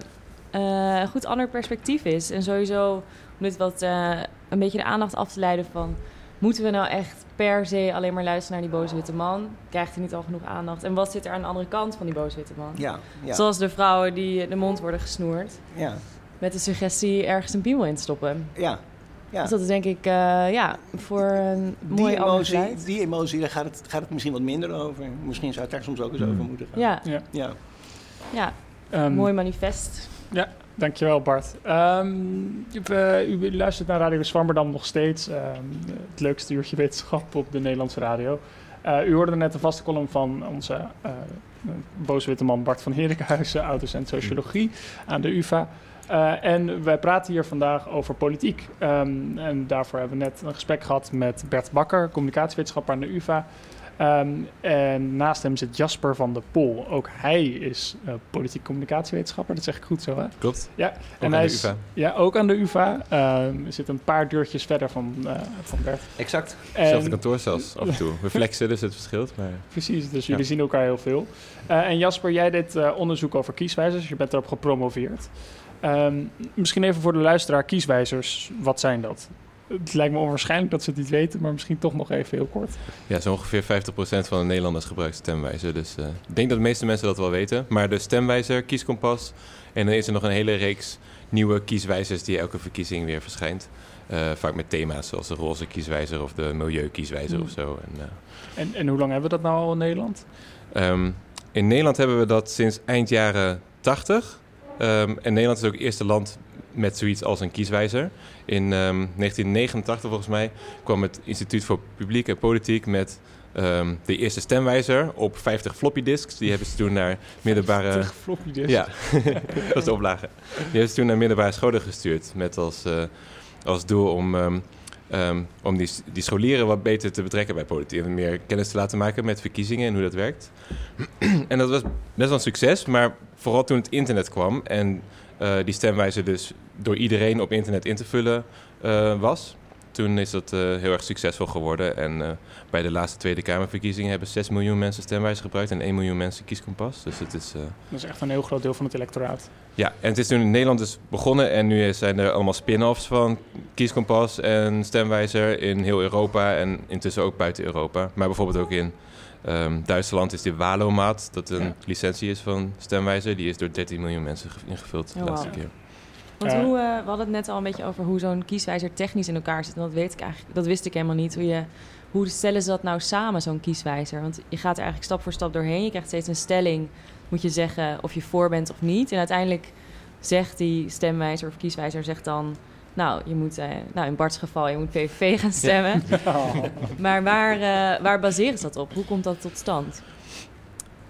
een goed ander perspectief is. En sowieso om dit wat een beetje de aandacht af te leiden van... Moeten we nou echt per se alleen maar luisteren naar die boze witte man? Krijgt hij niet al genoeg aandacht? En wat zit er aan de andere kant van die boze witte man? Ja, ja. Zoals de vrouwen die de mond worden gesnoerd. Ja. Met de suggestie ergens een piemel in te stoppen. Ja, ja. Dus dat is denk ik uh, ja, voor een mooie die emotie, Die emotie, daar gaat het, gaat het misschien wat minder over. Misschien zou het daar soms ook eens over hmm. moeten gaan. Ja, ja. ja. ja. Um, mooi manifest. Ja, dankjewel Bart. Um, u, u, luistert naar Radio Zwammerdam nog steeds. Um, het leukste uurtje wetenschap op de Nederlandse radio. Uh, u hoorde net de vaste column van onze uh, booswitte man Bart van Herenkenhuizen, autocent sociologie aan de UvA. Uh, en wij praten hier vandaag over politiek. Um, en daarvoor hebben we net een gesprek gehad met Bert Bakker, communicatiewetenschapper aan de UvA. Um, en naast hem zit Jasper van der Pol. Ook hij is uh, politiek communicatiewetenschapper, dat zeg ik goed zo, hè? Klopt. Ja, ook en hij is, Ja, ook aan de UvA. Um, zit een paar deurtjes verder van, uh, van Bert. Exact. Hetzelfde kantoor zelfs, af en toe. [laughs] We flexen, dus het verschilt. Maar... Precies, dus jullie zien elkaar heel veel. Uh, en Jasper, jij deed onderzoek over kieswijzers. Je bent erop gepromoveerd. Um, misschien even voor de luisteraar, kieswijzers, wat zijn dat? Het lijkt me onwaarschijnlijk dat ze het niet weten, maar misschien toch nog even heel kort. Ja, zo ongeveer 50% van de Nederlanders gebruikt stemwijzer. Dus uh, ik denk dat de meeste mensen dat wel weten. Maar de stemwijzer, kieskompas en dan is er nog een hele reeks nieuwe kieswijzers die elke verkiezing weer verschijnt. Uh, vaak met thema's zoals de roze kieswijzer of de milieukieswijzer mm. of zo. En, uh, en, en, hoe lang hebben we dat nou al in Nederland? Um, in Nederland hebben we dat sinds eind jaren 80. Um, en Nederland is ook het eerste land met zoiets als een kieswijzer. In um, ehm, 1989 volgens mij kwam het Instituut voor Publiek en Politiek met um, de eerste stemwijzer op 50 floppy disks. Die hebben ze toen naar middelbare... 50 floppy disks? Ja, [laughs] dat is de oplage. Die hebben ze toen naar middelbare scholen gestuurd met als, uh, als doel om... Um, om die, die scholieren wat beter te betrekken bij politiek. En meer kennis te laten maken met verkiezingen en hoe dat werkt. [clears throat] en dat was best wel een succes, maar vooral toen het internet kwam en uh, die stemwijzer dus door iedereen op internet in te vullen uh, was. Toen is dat uh, heel erg succesvol geworden. En bij de laatste Tweede Kamerverkiezingen hebben 6 miljoen mensen stemwijzer gebruikt en 1 miljoen mensen kieskompas. Dus het is, dat is echt een heel groot deel van het electoraat. Ja, en het is toen in Nederland dus begonnen. En nu zijn er allemaal spin-offs van kieskompas en stemwijzer in heel Europa. En intussen ook buiten Europa. Maar bijvoorbeeld ook in Um, Duitsland is de Walomaat, dat een ja. licentie is van stemwijzer. Die is door 13 miljoen mensen ingevuld de oh, laatste keer. Want hoe, uh, we hadden het net al een beetje over hoe zo'n kieswijzer technisch in elkaar zit. En dat weet ik eigenlijk, dat wist ik helemaal niet. Hoe je hoe stellen ze dat nou samen, zo'n kieswijzer? Want je gaat er eigenlijk stap voor stap doorheen. Je krijgt steeds een stelling, moet je zeggen of je voor bent of niet. En uiteindelijk zegt die stemwijzer of kieswijzer zegt dan... Nou, je moet, eh, nou, in Bart's geval, je moet PVV gaan stemmen. [laughs] Maar waar, eh, waar baseren ze dat op? Hoe komt dat tot stand?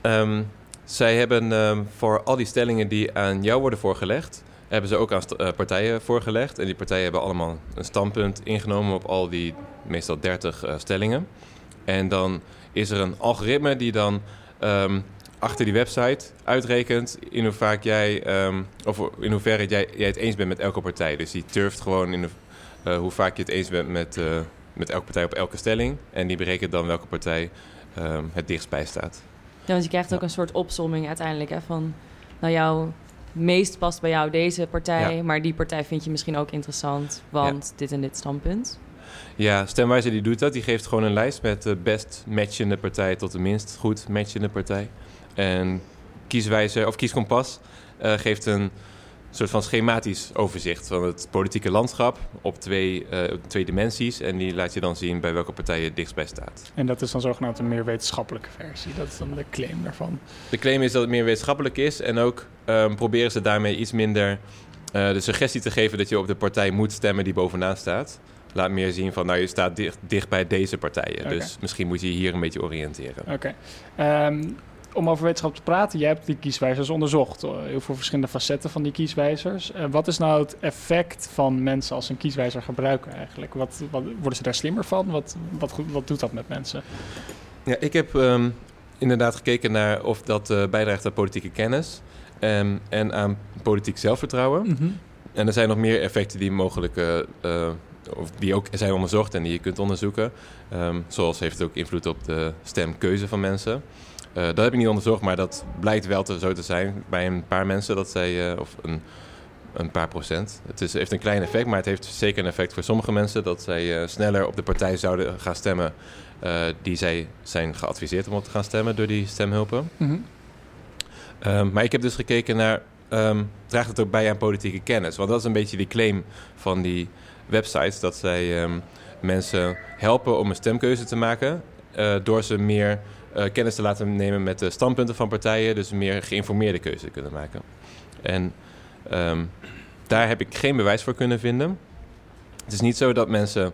Ehm, zij hebben ehm, voor al die stellingen die aan jou worden voorgelegd, hebben ze ook aan eh, partijen voorgelegd. En die partijen hebben allemaal een standpunt ingenomen op al die meestal 30 eh, stellingen. En dan is er een algoritme die dan ehm, achter die website uitrekent in hoe vaak jij, ehm, of in hoeverre jij, jij het eens bent met elke partij. Dus die turft gewoon in de, eh, hoe vaak je het eens bent met, met elke partij op elke stelling. En die berekent dan welke partij ehm, het dichtst bij staat. Ja, want je krijgt ook Ja. een soort opsomming uiteindelijk hè, van... Nou, jouw meest past bij jou deze partij, Ja. maar die partij vind je misschien ook interessant, want dit en dit standpunt. Ja, Stemwijzer die doet dat. Die geeft gewoon een lijst met de best matchende partij tot de minst goed matchende partij. En Kieswijzer, of Kieskompas, eh, geeft een soort van schematisch overzicht van het politieke landschap op twee, op twee dimensies. En die laat je dan zien bij welke partij je het dichtst bij staat. En dat is dan zogenaamd een meer wetenschappelijke versie. Dat is dan de claim daarvan. De claim is dat het meer wetenschappelijk is. En ook ehm, proberen ze daarmee iets minder eh, de suggestie te geven dat je op de partij moet stemmen die bovenaan staat. Laat meer zien van, nou je staat dicht, dicht bij deze partijen. Dus misschien moet je je hier een beetje oriënteren. Oké. Ehm, om over wetenschap te praten, jij hebt die kieswijzers onderzocht. eh, Heel veel verschillende facetten van die kieswijzers. Eh, wat is nou het effect van mensen als ze een kieswijzer gebruiken eigenlijk? Wat, wat, worden ze daar slimmer van? Wat, wat, wat doet dat met mensen? Ja, ik heb ehm, inderdaad gekeken naar of dat eh, bijdraagt aan politieke kennis ehm, en aan politiek zelfvertrouwen. En er zijn nog meer effecten die mogelijk, of die ook zijn onderzocht en die je kunt onderzoeken. Ehm, zoals heeft het ook invloed op de stemkeuze van mensen. Eh, dat heb ik niet onderzocht, maar dat blijkt wel te, zo te zijn bij een paar mensen. Dat zij, eh, of een, een paar procent. Het is, heeft een klein effect, maar het heeft zeker een effect voor sommige mensen. Dat zij eh, sneller op de partij zouden gaan stemmen die zij zijn geadviseerd om op te gaan stemmen door die stemhulpen. Mhm. Ehm, maar ik heb dus gekeken naar, ehm, draagt het ook bij aan politieke kennis? Want dat is een beetje die claim van die websites, dat zij ehm, mensen helpen om een stemkeuze te maken, door ze meer kennis te laten nemen met de standpunten van partijen, dus meer geïnformeerde keuze kunnen maken. En ehm, daar heb ik geen bewijs voor kunnen vinden. Het is niet zo dat mensen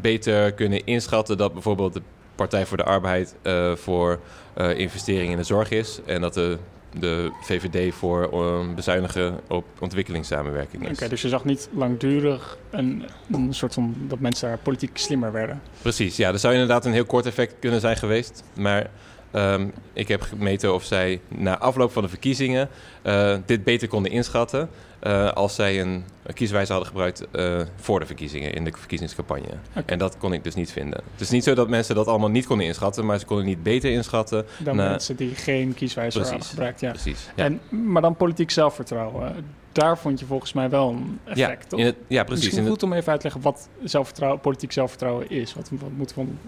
beter kunnen inschatten dat bijvoorbeeld de Partij voor de Arbeid eh, voor eh, investeringen in de zorg is. En dat de, de VVD voor eh, bezuinigen op ontwikkelingssamenwerking is. Oké, dus je zag niet langdurig een, een soort van dat mensen daar politiek slimmer werden. Precies, ja. Er zou inderdaad een heel kort effect kunnen zijn geweest. Maar ehm, ik heb gemeten of zij na afloop van de verkiezingen eh, dit beter konden inschatten. Eh, als zij een, kieswijze hadden gebruikt eh, voor de verkiezingen, in de verkiezingscampagne. En dat kon ik dus niet vinden. Het is niet zo dat mensen dat allemaal niet konden inschatten, maar ze konden niet beter inschatten. Dan mensen die geen kieswijzer precies. hadden gebruikt. Ja. Precies. Ja. En, maar dan politiek zelfvertrouwen. Daar vond je volgens mij wel een effect, ja, in het, ja, precies. Misschien het- goed om even uit te leggen wat zelfvertrouwen, politiek zelfvertrouwen is. Wat, wat, moet van,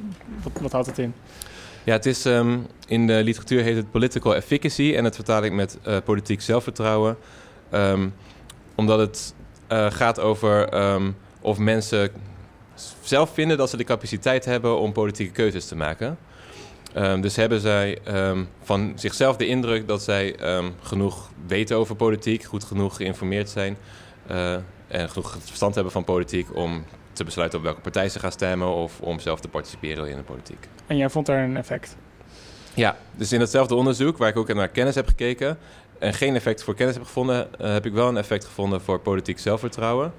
wat, wat houdt het in? Ja, het is ehm, in de literatuur heet het political efficacy en dat vertaal ik met eh, politiek zelfvertrouwen. Ehm, omdat het eh, gaat over ehm, of mensen zelf vinden dat ze de capaciteit hebben om politieke keuzes te maken. Ehm, dus hebben zij ehm, van zichzelf de indruk dat zij genoeg weten over politiek, goed genoeg geïnformeerd zijn eh, en genoeg verstand hebben van politiek om te besluiten op welke partij ze gaan stemmen of om zelf te participeren in de politiek. En jij vond daar een effect. Ja, dus in hetzelfde onderzoek waar ik ook naar kennis heb gekeken en geen effect voor kennis heb gevonden, eh, heb ik wel een effect gevonden voor politiek zelfvertrouwen.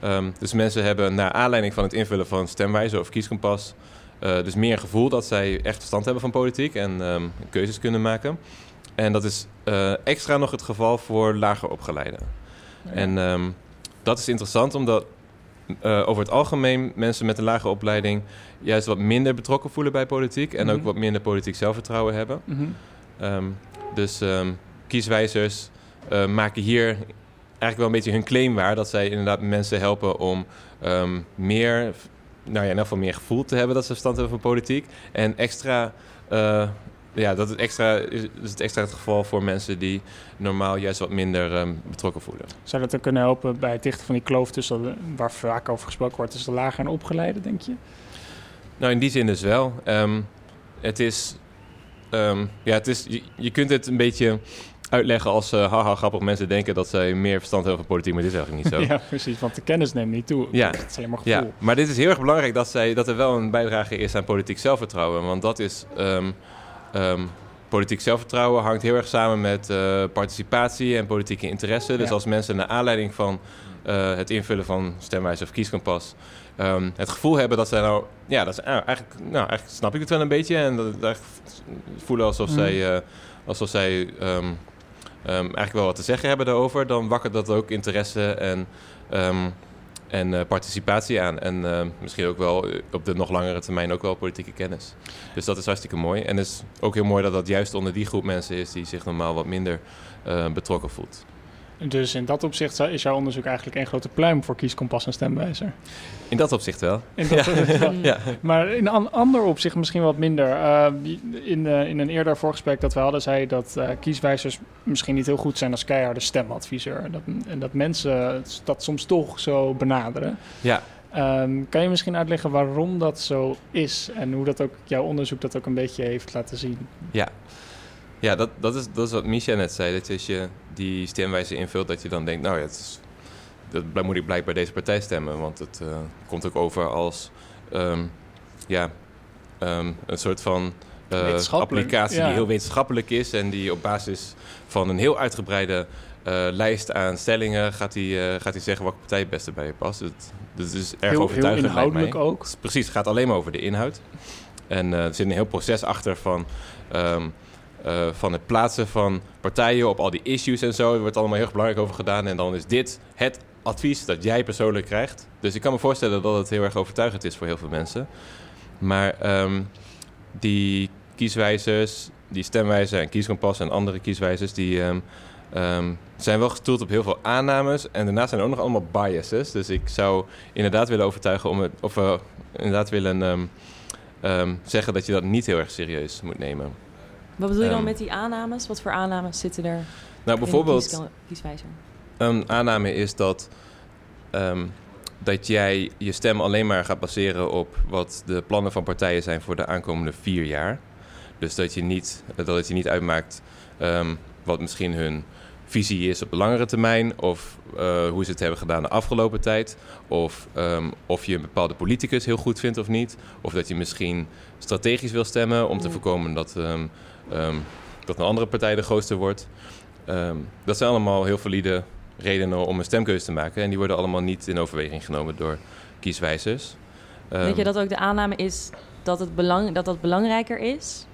Ehm, dus mensen hebben naar aanleiding van het invullen van stemwijzer of kieskompas, eh, dus meer gevoel dat zij echt verstand hebben van politiek en ehm, keuzes kunnen maken. En dat is eh, extra nog het geval voor lager opgeleiden. En ehm, dat is interessant omdat over het algemeen mensen met een lage opleiding juist wat minder betrokken voelen bij politiek en ook Mhm. wat minder politiek zelfvertrouwen hebben. Mhm. Dus kieswijzers eh, maken hier eigenlijk wel een beetje hun claim waar dat zij inderdaad mensen helpen om ehm, meer, nou ja, in ieder geval meer gevoel te hebben dat ze verstand hebben van politiek en extra. eh, ja, dat het extra is, het extra het geval voor mensen die normaal juist wat minder ehm, betrokken voelen. Zou dat ook kunnen helpen bij het dichten van die kloof tussen, de- waar vaak over gesproken wordt, tussen de lager en opgeleide, denk je? Nou, in die zin dus wel. Ehm, het is, ja, het is je, je kunt het een beetje uitleggen als eh, haha grappig. Mensen denken dat zij meer verstand hebben van politiek, maar dit is eigenlijk niet zo. [laughs] Ja, precies. Want de kennis neemt niet toe. Ja. Het is gevoel. Ja, maar dit is heel erg belangrijk dat, zij, dat er wel een bijdrage is aan politiek zelfvertrouwen. Want dat is. ehm, ehm, politiek zelfvertrouwen hangt heel erg samen met eh, participatie en politieke interesse. Dus Ja. als mensen naar aanleiding van eh, het invullen van stemwijze of kieskompas. ehm, het gevoel hebben dat zij nou. Ja, dat is, ah, eigenlijk, nou, eigenlijk snap ik het wel een beetje. En dat, dat voelen alsof Mm. zij, alsof zij ehm, eigenlijk wel wat te zeggen hebben daarover. Dan wakkert dat ook interesse en. ehm, en eh, participatie aan. En eh, misschien ook wel eh, op de nog langere termijn ook wel politieke kennis. Dus dat is hartstikke mooi. En het is ook heel mooi dat dat juist onder die groep mensen is die zich normaal wat minder eh, betrokken voelt. Dus in dat opzicht is jouw onderzoek eigenlijk één grote pluim voor kieskompas en stemwijzer. In dat opzicht wel. In dat [laughs] ja. Ja. Maar in een ander opzicht misschien wat minder. Uh, in, uh, in een eerder voorgesprek dat we hadden, zei dat uh, kieswijzers misschien niet heel goed zijn als keiharde stemadviseur. Dat, en dat mensen dat soms toch zo benaderen. Ja. Um, kan je misschien uitleggen waarom dat zo is en hoe dat ook jouw onderzoek dat ook een beetje heeft laten zien? Ja, ja dat, dat, is, dat is wat Micha net zei. Dat als je die stemwijze invult, dat je dan denkt, nou ja, het is, dat moet ik blijkbaar deze partij stemmen. Want het uh, komt ook over als um, ja, um, een soort van uh, applicatie ja. die heel wetenschappelijk is en die op basis van een heel uitgebreide uh, lijst aan stellingen gaat hij uh, gaat zeggen welke partij het beste bij je past. Het, dat is erg heel, overtuigend. Heel inhoudelijk mij. ook. Precies, het gaat alleen maar over de inhoud. En er zit een heel proces achter van, um, uh, van het plaatsen van partijen op al die issues en zo. Er wordt allemaal heel erg belangrijk over gedaan. En dan is dit het advies dat jij persoonlijk krijgt. Dus ik kan me voorstellen dat het heel erg overtuigend is voor heel veel mensen. Maar um, die kieswijzers, die stemwijzer en kieskompas en andere kieswijzers, die um, um, zijn wel gestoeld op heel veel aannames. En daarnaast zijn er ook nog allemaal biases. Dus ik zou inderdaad willen overtuigen om het, of uh, inderdaad willen zeggen dat je dat niet heel erg serieus moet nemen. Wat bedoel je dan met die aannames? Wat voor aannames zitten er? Nou, bijvoorbeeld. Kies, kieswijzer? Een aanname is dat, dat jij je stem alleen maar gaat baseren op wat de plannen van partijen zijn voor de aankomende vier jaar. Dus dat je niet, dat het je niet uitmaakt wat misschien hun visie is op de langere termijn, of uh, hoe ze het hebben gedaan de afgelopen tijd, of um, of je een bepaalde politicus heel goed vindt of niet, of dat je misschien strategisch wil stemmen om te voorkomen dat, um, um, dat een andere partij de grootste wordt. dat zijn allemaal heel valide redenen om een stemkeuze te maken en die worden allemaal niet in overweging genomen door kieswijzers. Denk je dat ook de aanname is dat, het belang, dat dat belangrijker is?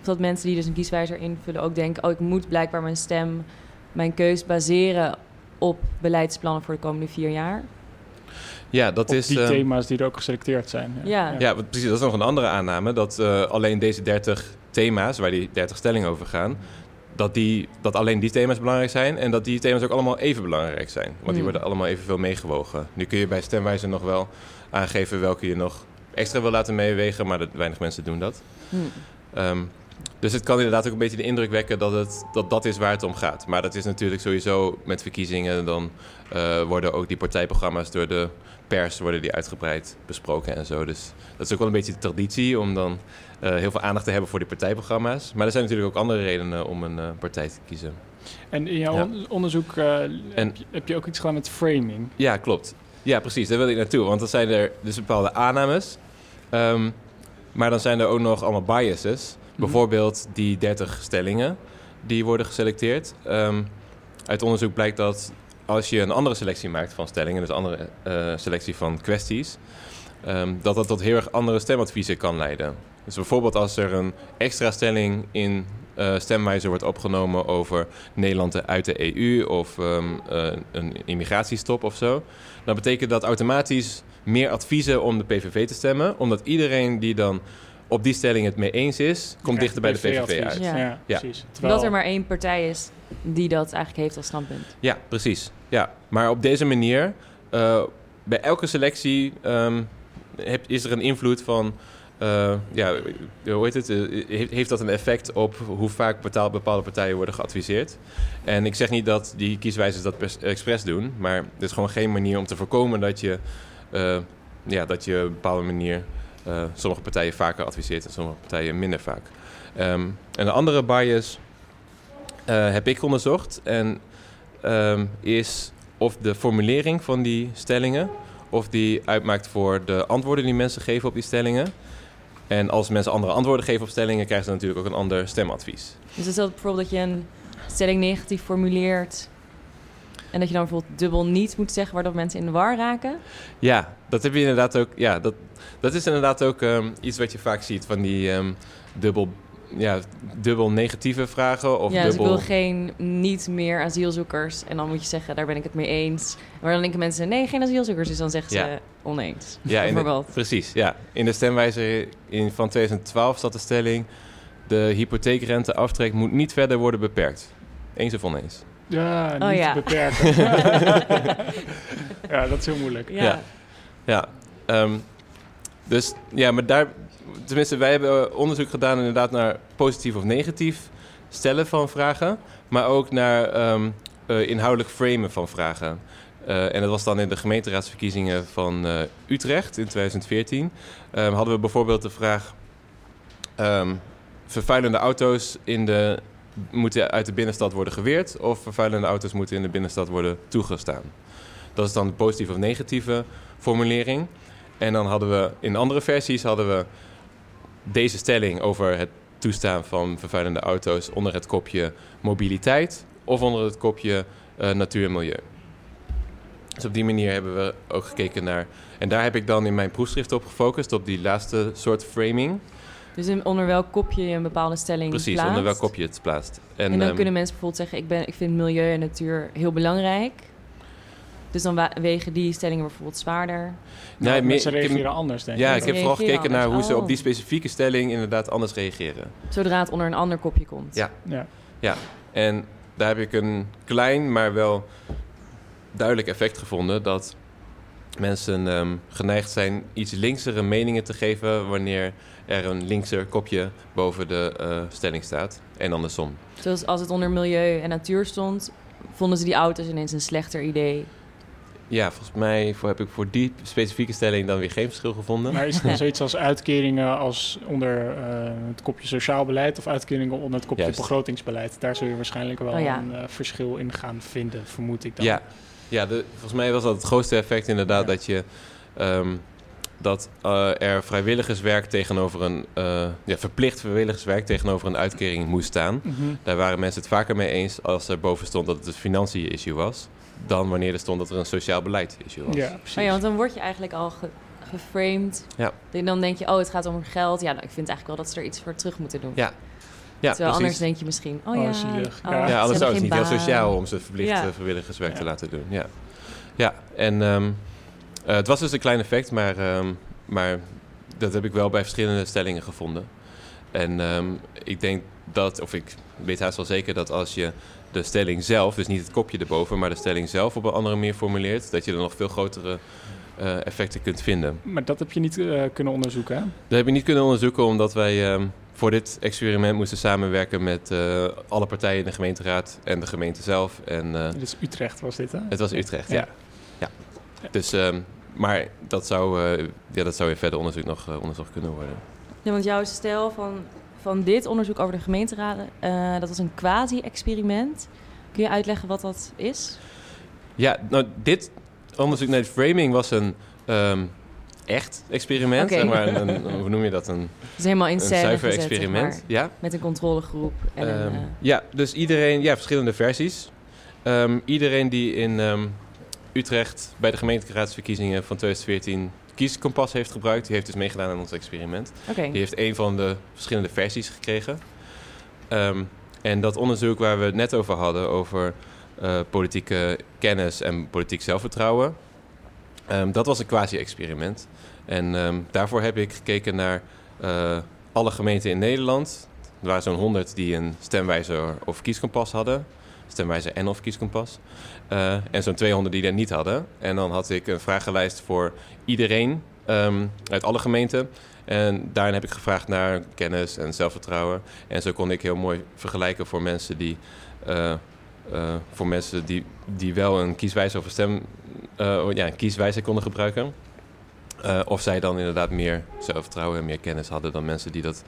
Of dat mensen die dus een kieswijzer invullen ook denken: oh, ik moet blijkbaar mijn stem, mijn keus baseren op beleidsplannen voor de komende vier jaar? Ja, dat op is. Die uh, thema's die er ook geselecteerd zijn. Ja, ja. ja precies. Dat is nog een andere aanname. Dat uh, alleen deze 30 thema's, waar die 30 stellingen over gaan, dat, die, dat alleen die thema's belangrijk zijn en dat die thema's ook allemaal even belangrijk zijn. Want die worden allemaal evenveel meegewogen. Nu kun je bij stemwijzer nog wel aangeven welke je nog extra wil laten meewegen, maar dat, weinig mensen doen dat. Hmm. Um, dus het kan inderdaad ook een beetje de indruk wekken dat, het, dat dat is waar het om gaat. Maar dat is natuurlijk sowieso met verkiezingen. Dan uh, worden ook die partijprogramma's door de pers worden die uitgebreid besproken en zo. Dus dat is ook wel een beetje de traditie om dan uh, heel veel aandacht te hebben voor die partijprogramma's. Maar er zijn natuurlijk ook andere redenen om een uh, partij te kiezen. En in jouw ja. onderzoek en, heb, je, heb je ook iets gedaan met framing? Ja, klopt. Ja, precies. Daar wil ik naartoe. Want dan zijn er dus bepaalde aannames. Um, maar dan zijn er ook nog allemaal biases. Bijvoorbeeld die 30 stellingen die worden geselecteerd. Um, uit onderzoek blijkt dat als je een andere selectie maakt van stellingen, dus andere uh, selectie van kwesties, um, dat dat tot heel erg andere stemadviezen kan leiden. Dus bijvoorbeeld als er een extra stelling in uh, stemwijzer wordt opgenomen over Nederland uit de EU of um, uh, een immigratiestop of zo, dan betekent dat automatisch meer adviezen om de PVV te stemmen, omdat iedereen die dan op die stelling het mee eens is, komt dichter bij de PVV uit. Ja, ja, ja. precies. Terwijl... Dat er maar één partij is die dat eigenlijk heeft als standpunt. Ja, precies. Ja. Maar op deze manier, uh, bij elke selectie um, heb, is er een invloed van... Uh, ja, hoe heet het? Uh, heeft, heeft dat een effect op hoe vaak betaal, bepaalde partijen worden geadviseerd? En ik zeg niet dat die kieswijzers dat expres doen, maar het is gewoon geen manier om te voorkomen dat je, ja, dat je op een bepaalde manier eh, sommige partijen vaker adviseert en sommige partijen minder vaak. Ehm, en de andere bias eh, heb ik onderzocht en ehm, is of de formulering van die stellingen, of die uitmaakt voor de antwoorden die mensen geven op die stellingen. En als mensen andere antwoorden geven op stellingen, krijgen ze natuurlijk ook een ander stemadvies. Dus is dat bijvoorbeeld dat je een stelling negatief formuleert... en dat je dan bijvoorbeeld dubbel niet moet zeggen... waardoor mensen in de war raken? Ja, dat heb je inderdaad ook. Ja, dat, dat is inderdaad ook ehm, iets wat je vaak ziet van die ehm, dubbel, ja, dubbel negatieve vragen. Of ja, dus ik dubbel. wil geen niet meer asielzoekers. En dan moet je zeggen, daar ben ik het mee eens. Maar dan denken mensen, nee, geen asielzoekers. Dus dan zeggen ze oneens. Ja, de- bijvoorbeeld. precies. Ja. In de stemwijzer in, van 2012 staat de stelling: de hypotheekrenteaftrek moet niet verder worden beperkt. Eens of oneens? Ja, niet Oh, ja. beperken. [laughs] ja, dat is heel moeilijk. Ja. Ja. Ja, ehm, dus ja, maar daar, tenminste, wij hebben onderzoek gedaan inderdaad naar positief of negatief stellen van vragen, maar ook naar ehm, eh, inhoudelijk framen van vragen. Eh, en dat was dan in de gemeenteraadsverkiezingen van eh, Utrecht in 2014. Ehm, hadden we bijvoorbeeld de vraag: ehm, vervuilende auto's in de, moeten uit de binnenstad worden geweerd, of vervuilende auto's moeten in de binnenstad worden toegestaan? Dat is dan de positieve of negatieve formulering. En dan hadden we in andere versies hadden we deze stelling over het toestaan van vervuilende auto's onder het kopje mobiliteit of onder het kopje eh, natuur en milieu. Dus op die manier hebben we ook gekeken naar. En daar heb ik dan in mijn proefschrift op gefocust, op die laatste soort framing. Dus in- onder welk kopje je een bepaalde stelling Precies, plaatst. onder welk kopje het plaatst. En, dan ehm, kunnen mensen bijvoorbeeld zeggen, ik, ben, ik vind milieu en natuur heel belangrijk. Dus dan wegen die stellingen bijvoorbeeld zwaarder. nee, Nou, mensen ik heb- reageren anders, denk ik. Ja, ik heb vooral gekeken naar hoe ze op Oh. die specifieke stelling inderdaad anders reageren. Zodra het onder een ander kopje komt. Ja. Ja. En daar heb ik een klein, maar wel duidelijk effect gevonden dat mensen ehm, geneigd zijn iets linksere meningen te geven wanneer er een linkser kopje boven de eh, stelling staat en andersom. Zoals als het onder milieu en natuur stond, vonden ze die auto's ineens een slechter idee. Ja, volgens mij voor, heb ik voor die specifieke stelling dan weer geen verschil gevonden. Maar is het dan [laughs] zoiets als uitkeringen als onder eh, het kopje sociaal beleid of uitkeringen onder het kopje Juist. begrotingsbeleid? Daar zul je waarschijnlijk wel Oh ja. een eh, verschil in gaan vinden, vermoed ik dan. Ja, ja de, volgens mij was dat het grootste effect inderdaad Ja. dat je ehm, dat eh, er vrijwilligerswerk tegenover een eh, ja, verplicht vrijwilligerswerk tegenover een uitkering moest staan. Mhm. Daar waren mensen het vaker mee eens als er boven stond dat het een financiën-issue was, dan wanneer er stond dat er een sociaal beleid-issue was. Ja, precies. Oh ja, want dan word je eigenlijk al ge- geframed. Ja. En Dan denk je, oh, het gaat om geld. Ja, nou, ik vind eigenlijk wel dat ze er iets voor terug moeten doen. Ja. Ja, Terwijl anders precies. denk je misschien, oh, Oh, ja, zielig. oh, Ja. Ja, ze anders zou het niet heel sociaal om ze verplicht Ja. vrijwilligerswerk te laten doen. Ja, ja en ehm, eh, het was dus een klein effect, maar, ehm, maar dat heb ik wel bij verschillende stellingen gevonden. En ehm, ik denk dat, of ik weet haast wel zeker dat als je de stelling zelf, dus niet het kopje erboven, maar de stelling zelf op een andere manier formuleert, dat je er nog veel grotere eh, effecten kunt vinden. Maar dat heb je niet eh, kunnen onderzoeken, hè? Dat heb ik niet kunnen onderzoeken omdat wij ehm, voor dit experiment moesten samenwerken met eh, alle partijen in de gemeenteraad en de gemeente zelf. En eh, Dus Utrecht was dit, hè? het was Utrecht, ja. Ja. ja. Dus, ehm, maar dat zou, eh, ja, dat zou in verder onderzoek nog eh, onderzocht kunnen worden. Ja, want jouw stel van, van dit onderzoek over de gemeenteraden, eh, dat was een quasi-experiment. Kun je uitleggen wat dat is? Ja, nou, dit onderzoek naar de framing was een ehm, echt experiment. Zeg maar, een, een- hoe noem je dat? Een, is helemaal in een zuiver zeg experiment. maar. Ja. Met een controlegroep. En een, Ehm, eh, ja, dus iedereen, ja, verschillende versies. Ehm, iedereen die in ehm, Utrecht bij de gemeenteraadsverkiezingen van 2014 kieskompas heeft gebruikt, die heeft dus meegedaan aan ons experiment. Die heeft een van de verschillende versies gekregen. En dat onderzoek waar we het net over hadden, over eh, politieke kennis en politiek zelfvertrouwen, ehm, dat was een quasi-experiment. En ehm, daarvoor heb ik gekeken naar eh, alle gemeenten in Nederland. Er waren zo'n 100 die een stemwijzer of kieskompas hadden. Stemwijzer en of kieskompas. Eh, en zo'n 200 die dat niet hadden. En dan had ik een vragenlijst voor iedereen ehm, uit alle gemeenten. En daarin heb ik gevraagd naar kennis en zelfvertrouwen. En zo kon ik heel mooi vergelijken voor mensen die, eh, eh, voor mensen die, die wel een kieswijzer of een stem, eh, ja, een kieswijzer konden gebruiken. Eh, of zij dan inderdaad meer zelfvertrouwen en meer kennis hadden dan mensen die dat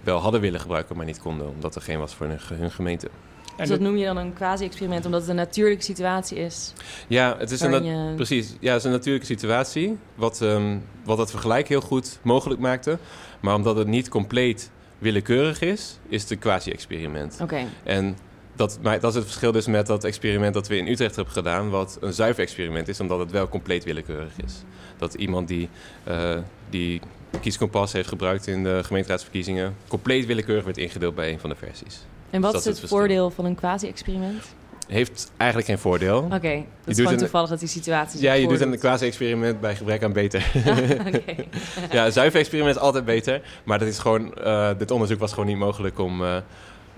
wel hadden willen gebruiken, maar niet konden, omdat er geen was voor hun, ge- hun gemeente. En Dus dat noem je dan een quasi-experiment, omdat het een natuurlijke situatie is. Ja, het is een, je- precies. Ja, het is een natuurlijke situatie, wat, ehm, wat dat vergelijk heel goed mogelijk maakte. Maar omdat het niet compleet willekeurig is, is het een quasi-experiment. Oké, En dat, maar dat is het verschil dus met dat experiment dat we in Utrecht hebben gedaan, wat een zuiver experiment is, omdat het wel compleet willekeurig is. Dat iemand die, eh die kieskompas heeft gebruikt in de gemeenteraadsverkiezingen, compleet willekeurig werd ingedeeld bij een van de versies. en wat dat is is het voordeel van een quasi-experiment? Heeft eigenlijk geen voordeel. Oké, dat is doet gewoon een- toevallig dat die situatie Ja, je doet een quasi-experiment bij gebrek aan beter. [laughs] Oké. [laughs] ja, een zuiver experiment is altijd beter. Maar dat is gewoon, eh, dit onderzoek was gewoon niet mogelijk om, eh,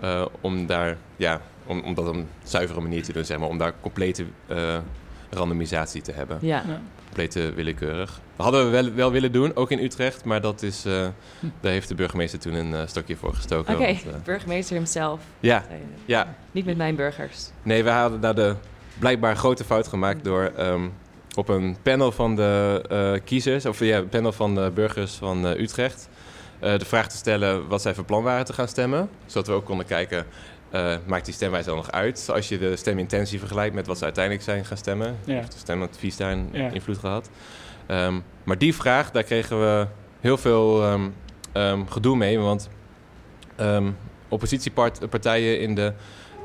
eh, om daar, ja, om, om dat op een zuivere manier te doen, zeg maar. Om daar complete eh, randomisatie te hebben. Ja, Complete willekeurig. Dat hadden we wel, wel willen doen, ook in Utrecht. Maar dat is, eh, daar heeft de burgemeester toen een stokje voor gestoken. oké. eh, Burgemeester hemzelf. ja, Nee, ja, Niet met mijn burgers. Nee, we hadden daar de blijkbaar grote fout gemaakt door ehm, op een panel van de eh, kiezers, of ja, een panel van de burgers van eh, Utrecht, de vraag te stellen wat zij van plan waren te gaan stemmen. Zodat we ook konden kijken, eh, maakt die stemwijze dan nog uit? Als je de stemintentie vergelijkt met wat ze uiteindelijk zijn gaan stemmen. Ja. Heeft de stemadvies daar een Ja. invloed gehad? Ehm, maar die vraag, daar kregen we heel veel ehm, ehm, gedoe mee, want oppositiepartijen in de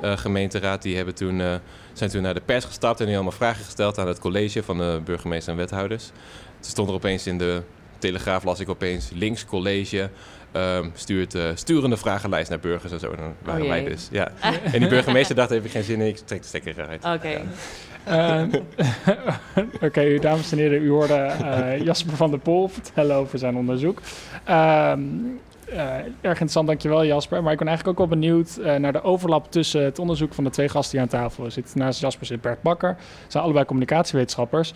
eh, gemeenteraad die hebben toen, eh, zijn toen naar de pers gestapt en die allemaal vragen gesteld aan het college van de burgemeester en wethouders. Toen stond er opeens in de Telegraaf, las ik opeens, links college ehm, stuurt eh, sturende vragenlijst naar burgers en zo. En dan waren Oh wij dus. Ja. [laughs] En die burgemeester dacht, heb ik geen zin in, ik trek de stekker eruit. Oké. Ehm, [laughs] Oké, dames en heren, u hoorde eh, Jasper van der Pol vertellen over zijn onderzoek. Ehm, eh, erg interessant, dankjewel Jasper. Maar ik ben eigenlijk ook wel benieuwd eh, naar de overlap tussen het onderzoek van de twee gasten die aan tafel zitten. Naast Jasper zit Bert Bakker. Ze zijn allebei communicatiewetenschappers.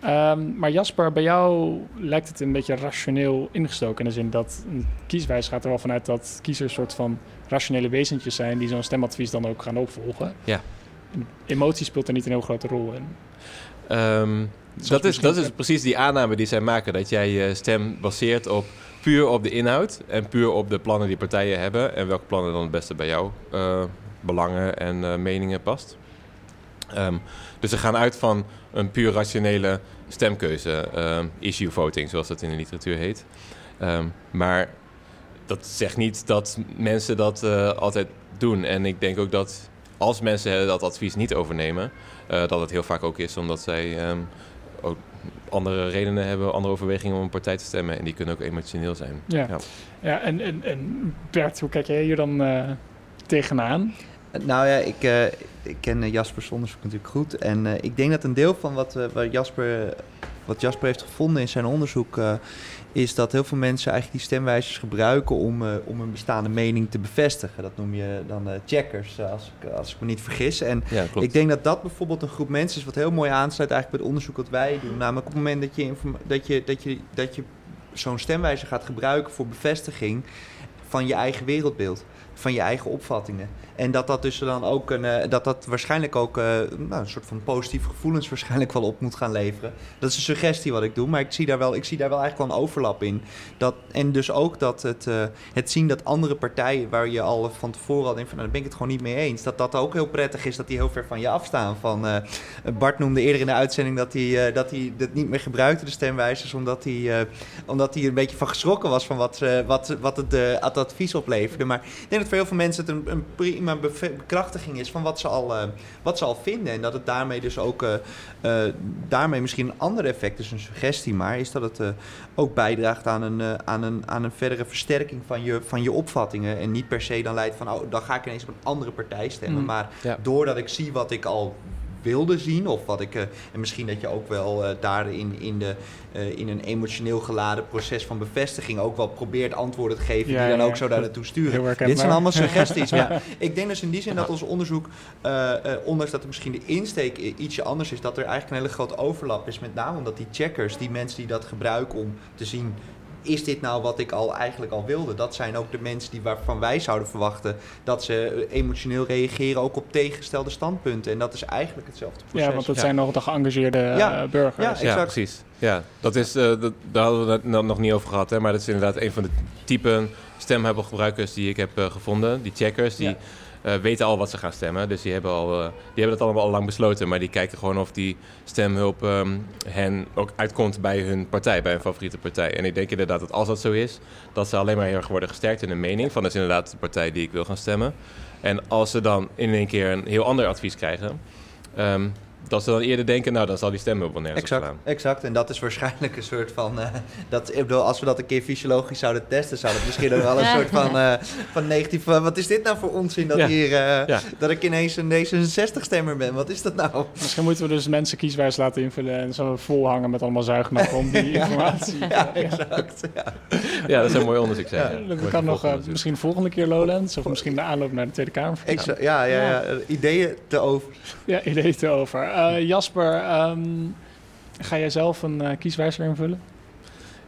Ehm, maar Jasper, bij jou lijkt het een beetje rationeel ingestoken. In de zin dat een kieswijze gaat er wel vanuit dat kiezers een soort van rationele wezentjes zijn die zo'n stemadvies dan ook gaan opvolgen. Ja. Emotie speelt er niet een heel grote rol in. Ehm, dat, is, dat is precies die aanname die zij maken. Dat jij je stem baseert op puur op de inhoud en puur op de plannen die partijen hebben. En welke plannen dan het beste bij jouw eh, belangen en eh, meningen past. Ehm, dus ze gaan uit van een puur rationele stemkeuze, ehm, issue voting, zoals dat in de literatuur heet. Ehm, maar dat zegt niet dat mensen dat eh, altijd doen. En ik denk ook dat als mensen dat advies niet overnemen, eh, dat het heel vaak ook is omdat zij ook andere redenen hebben, andere overwegingen om een partij te stemmen. En die kunnen ook emotioneel zijn. Ja, Ja. ja. en, en, en Bert, hoe kijk jij hier dan eh, tegenaan? Nou ja, ik, eh, ik ken eh, Jaspers onderzoek natuurlijk goed. En eh, ik denk dat een deel van wat, wat, Jasper, wat Jasper heeft gevonden in zijn onderzoek... is dat heel veel mensen eigenlijk die stemwijzers gebruiken om, om hun bestaande mening te bevestigen. Dat noem je dan checkers, als, ik, als ik me niet vergis. En Ja, ik denk dat dat bijvoorbeeld een groep mensen is wat heel mooi aansluit eigenlijk bij het onderzoek wat wij doen. Namelijk op het moment dat je, dat je, dat je, dat je zo'n stemwijzer gaat gebruiken voor bevestiging van je eigen wereldbeeld, van je eigen opvattingen. En dat dat dus dan ook een, eh, dat dat waarschijnlijk ook eh, nou, een soort van positieve gevoelens [laughs] waarschijnlijk wel op moet gaan leveren. Dat is een suggestie wat ik doe, maar ik zie daar wel, ik zie daar wel eigenlijk wel een overlap in. Dat, en dus ook dat het, eh, het zien dat andere partijen waar je al van tevoren al denkt van nou, daar ben ik het gewoon niet mee eens. Dat dat ook heel prettig is dat die heel ver van je afstaan. Van, Bart noemde eerder in de uitzending dat hij, eh, dat hij dat niet meer gebruikte, de stemwijzers, omdat hij, omdat hij een beetje van geschrokken was van wat, wat, wat het, het advies opleverde. Maar ik denk dat voor heel veel mensen het een, een prima beve- bekrachtiging is van wat ze, al, eh, wat ze al vinden. En dat het daarmee dus ook, eh, eh, daarmee misschien een ander effect, dus een suggestie maar, is dat het ook bijdraagt aan een, aan, een, aan een verdere versterking van je, van je opvattingen. En niet per se dan leidt van, oh, dan ga ik ineens op een andere partij stemmen. Mm. Maar Ja. doordat ik zie wat ik al wilde zien. Of wat ik. eh, en misschien dat je ook wel eh, daarin in, de, eh, in een emotioneel geladen proces van bevestiging ook wel probeert antwoorden te geven. Ja, die dan ja, ook zo daar naartoe sturen. Dit zijn allemaal [laughs] suggesties. maar ik denk dus in die zin dat ons onderzoek, ondanks dat er misschien de insteek ietsje anders is, dat er eigenlijk een hele grote overlap is. Met name omdat die checkers, die mensen die dat gebruiken om te zien is dit nou wat ik al eigenlijk al wilde? Dat zijn ook de mensen die waarvan wij zouden verwachten dat ze emotioneel reageren ook op tegengestelde standpunten. En dat is eigenlijk hetzelfde proces. Ja, want dat Ja. zijn nog de geëngageerde Ja. eh, burgers. Ja, Ja, exact. precies. Ja, dat is, eh, dat, daar hadden we het nog niet over gehad. Hè, maar dat is inderdaad een van de typen stemhebbergebruikers die ik heb eh, gevonden. Die checkers, die Ja. Eh, weten al wat ze gaan stemmen. Dus die hebben, al, eh, die hebben dat allemaal al lang besloten. Maar die kijken gewoon of die stemhulp ehm, hen ook uitkomt bij hun partij, bij hun favoriete partij. En ik denk inderdaad dat als dat zo is, dat ze alleen maar heel erg worden gesterkt in hun mening. Van dat is inderdaad de partij die ik wil gaan stemmen. En als ze dan in één keer een heel ander advies krijgen... ehm, dat ze dan eerder denken, nou, dan zal die stemhulp wel nergens op Exact, slaan. exact. En dat is waarschijnlijk een soort van. eh, dat, ik bedoel, als we dat een keer fysiologisch zouden testen, zou dat misschien ook wel een [laughs] soort van, eh, van negatief. van, wat is dit nou voor onzin dat, Ja. hier, eh, Ja. dat ik ineens een D66-stemmer ben? Wat is dat nou? Misschien moeten we dus mensen kieswijs laten invullen en zo vol hangen met allemaal zuignappen om die [laughs] informatie. Ja, exact. Ja. Ja, dat zou een mooi onderzoek zijn. Ja, Ja, Dat Mooi kan nog eh, misschien volgende keer Lowlands of misschien de aanloop naar de Tweede Kamer. Exact. Ja, ja, ja, Ja. Ideeën te over. Ja, idee te over. Eh, Jasper, ehm, ga jij zelf een eh, kieswijzer invullen?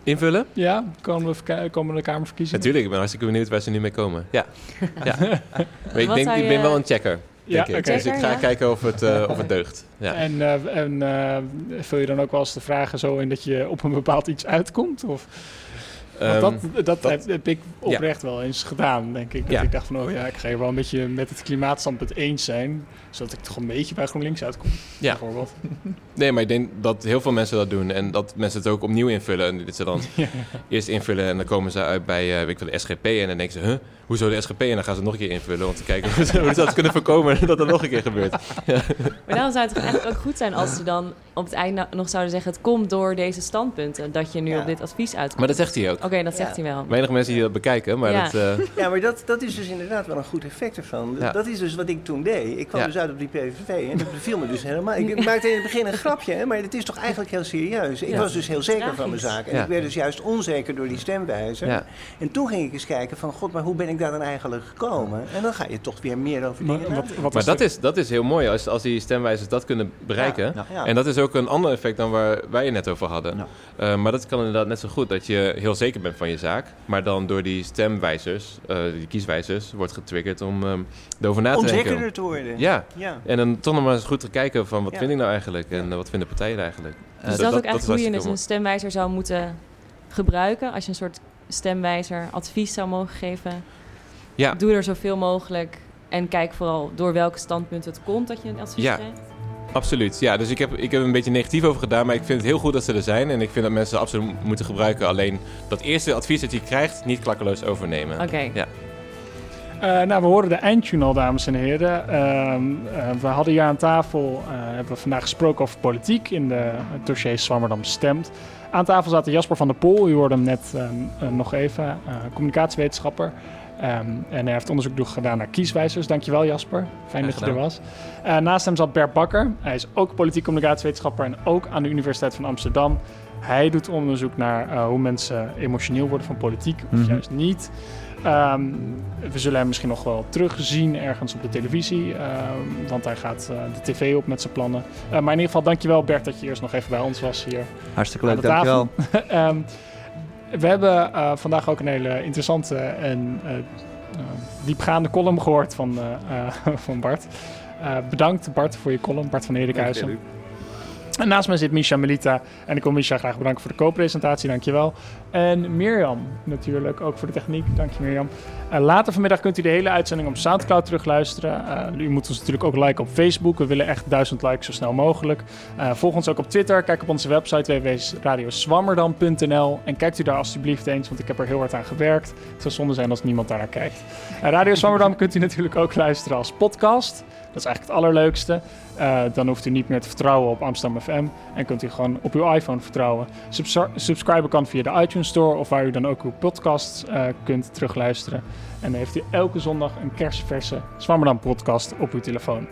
Invullen? Ja, komende, verka- komende Kamerverkiezingen? Natuurlijk, ik ben hartstikke benieuwd waar ze nu mee komen. Ja. [laughs] ja. Maar ik Wat denk, ik ben wel een checker. Ja, ik. Dus ik ga ja. kijken of het, eh, of het deugt. Ja. En, eh, en eh, vul je dan ook wel eens de vragen zo in dat je op een bepaald iets uitkomt? Of? Ehm, dat, dat, dat- heb, ik oprecht wel eens gedaan, denk ik. Dat Ja. ik dacht van, oh ja, ik ga hier wel een beetje met het klimaatstandpunt eens zijn. Zodat ik toch een beetje bij GroenLinks uitkom, Ja. bijvoorbeeld. [laughs] Nee, maar ik denk dat heel veel mensen dat doen. En dat mensen het ook opnieuw invullen. En dit ze dan [laughs] eerst invullen en dan komen ze uit bij weet ik veel, de SGP. En dan denken ze, huh, hoezo de SGP? En dan gaan ze nog een keer invullen om te kijken [laughs] hoe ze dat kunnen voorkomen [laughs] dat dat nog een keer gebeurt. [laughs] Maar dan zou het toch eigenlijk ook goed zijn als ze dan op het einde nog zouden zeggen... het komt door deze standpunten dat je nu Ja. op dit advies uitkomt. Maar dat zegt hij ook. Oké, dat Ja. zegt hij wel. Weinig mensen die dat bekijken, maar Ja. dat... eh, Ja, maar dat, dat is dus inderdaad wel een goed effect ervan. Ja. Dat is dus wat ik toen deed. Ik kwam Ja. dus uit op die PVV en dat beviel me dus helemaal. Ik maakte in het begin een grapje, hè, maar het is toch eigenlijk heel serieus. Ik Ja. was dus heel zeker van mijn zaak. En Ja. ik werd dus juist onzeker door die stemwijzer. ja. En toen ging ik eens kijken van, god, maar hoe ben ik daar dan eigenlijk gekomen? En dan ga je toch weer meer over Maar, dingen wat, nadenken. wat Maar is dat is, dat is heel mooi als, als die stemwijzers dat kunnen bereiken. Ja. Ja. En dat is ook een ander effect dan waar wij het net over hadden. Ja. Eh, maar dat kan inderdaad net zo goed dat je heel zeker bent van je zaak. Maar dan door die stemwijzers, eh, die kieswijzers, wordt getriggerd om ehm erover na te Om denken. zekerder te worden. Ja, ja. en dan toch nog maar eens goed te kijken van wat Ja. vind ik nou eigenlijk en wat vinden partijen eigenlijk. Dus Eh, dat, is ook echt hoe je dus een stemwijzer zou moeten gebruiken. Als je een soort stemwijzer advies zou mogen geven. Ja. Doe er zoveel mogelijk. En kijk vooral door welk standpunt het komt dat je een advies Ja. krijgt. Absoluut, ja. Dus ik heb, ik heb er een beetje negatief over gedaan, maar ik vind het heel goed dat ze er zijn. En ik vind dat mensen ze absoluut mo- moeten gebruiken. Alleen dat eerste advies dat je krijgt, niet klakkeloos overnemen. Oké. Ja. Eh, nou, we horen de eindtune al, dames en heren. Ehm, eh, we hadden hier aan tafel, eh, hebben we vandaag gesproken over politiek in de, het dossier Zwammerdam Stemt. Aan tafel zaten Jasper van der Pol, u hoorde hem net ehm, eh, nog even, eh, communicatiewetenschapper. Ehm, en hij heeft onderzoek gedaan naar kieswijzers. Dankjewel Jasper, fijn dat je er was. Eh, naast hem zat Bert Bakker. Hij is ook politiek communicatiewetenschapper en ook aan de Universiteit van Amsterdam. Hij doet onderzoek naar eh, hoe mensen emotioneel worden van politiek, of Mhm. juist niet. Ehm, we zullen hem misschien nog wel terugzien ergens op de televisie, ehm, want hij gaat eh, de tv op met zijn plannen. Maar in ieder geval, dankjewel Bert dat je eerst nog even bij ons was hier. Hartstikke leuk, dankjewel. [laughs] Ehm, we hebben eh, vandaag ook een hele interessante en eh, eh, diepgaande column gehoord van, [laughs] van Bart. Bedankt Bart voor je column, Bart van Hedekhuizen. En naast mij zit Misha Melita. En ik wil Misha graag bedanken voor de co-presentatie, dankjewel. En Mirjam natuurlijk, ook voor de techniek. Dank je Mirjam. Later vanmiddag kunt u de hele uitzending op Soundcloud terugluisteren. Eh, u moet ons natuurlijk ook liken op Facebook. We willen echt duizend likes zo snel mogelijk. Eh, volg ons ook op Twitter. Kijk op onze website www.radioswammerdam.nl En kijkt u daar alsjeblieft eens, want ik heb er heel hard aan gewerkt. Het zou zonde zijn als niemand daar naar kijkt. Eh, Radio Zwammerdam kunt u natuurlijk ook luisteren als podcast. Dat is eigenlijk het allerleukste. Eh, dan hoeft u niet meer te vertrouwen op Amsterdam FM en kunt u gewoon op uw iPhone vertrouwen. Subs- subscriben kan via de iTunes Store of waar u dan ook uw podcasts eh, kunt terugluisteren. En dan heeft u elke zondag een kerstverse Zwammerdam podcast op uw telefoon.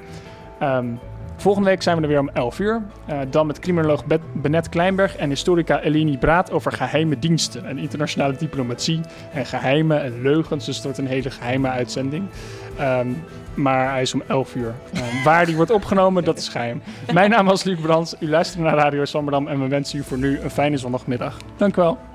Ehm, volgende week zijn we er weer om 11 uur. Eh, dan met criminoloog Benet Kleinberg en historica Eleni Braat over geheime diensten en internationale diplomatie en geheimen en leugens. Dus het wordt een hele geheime uitzending. Ehm, maar hij is om 11 uur. Ehm, waar die wordt opgenomen, dat is geheim. Mijn naam is Luc Brands. U luistert naar Radio Zwammerdam en we wensen u voor nu een fijne zondagmiddag. Dank u wel.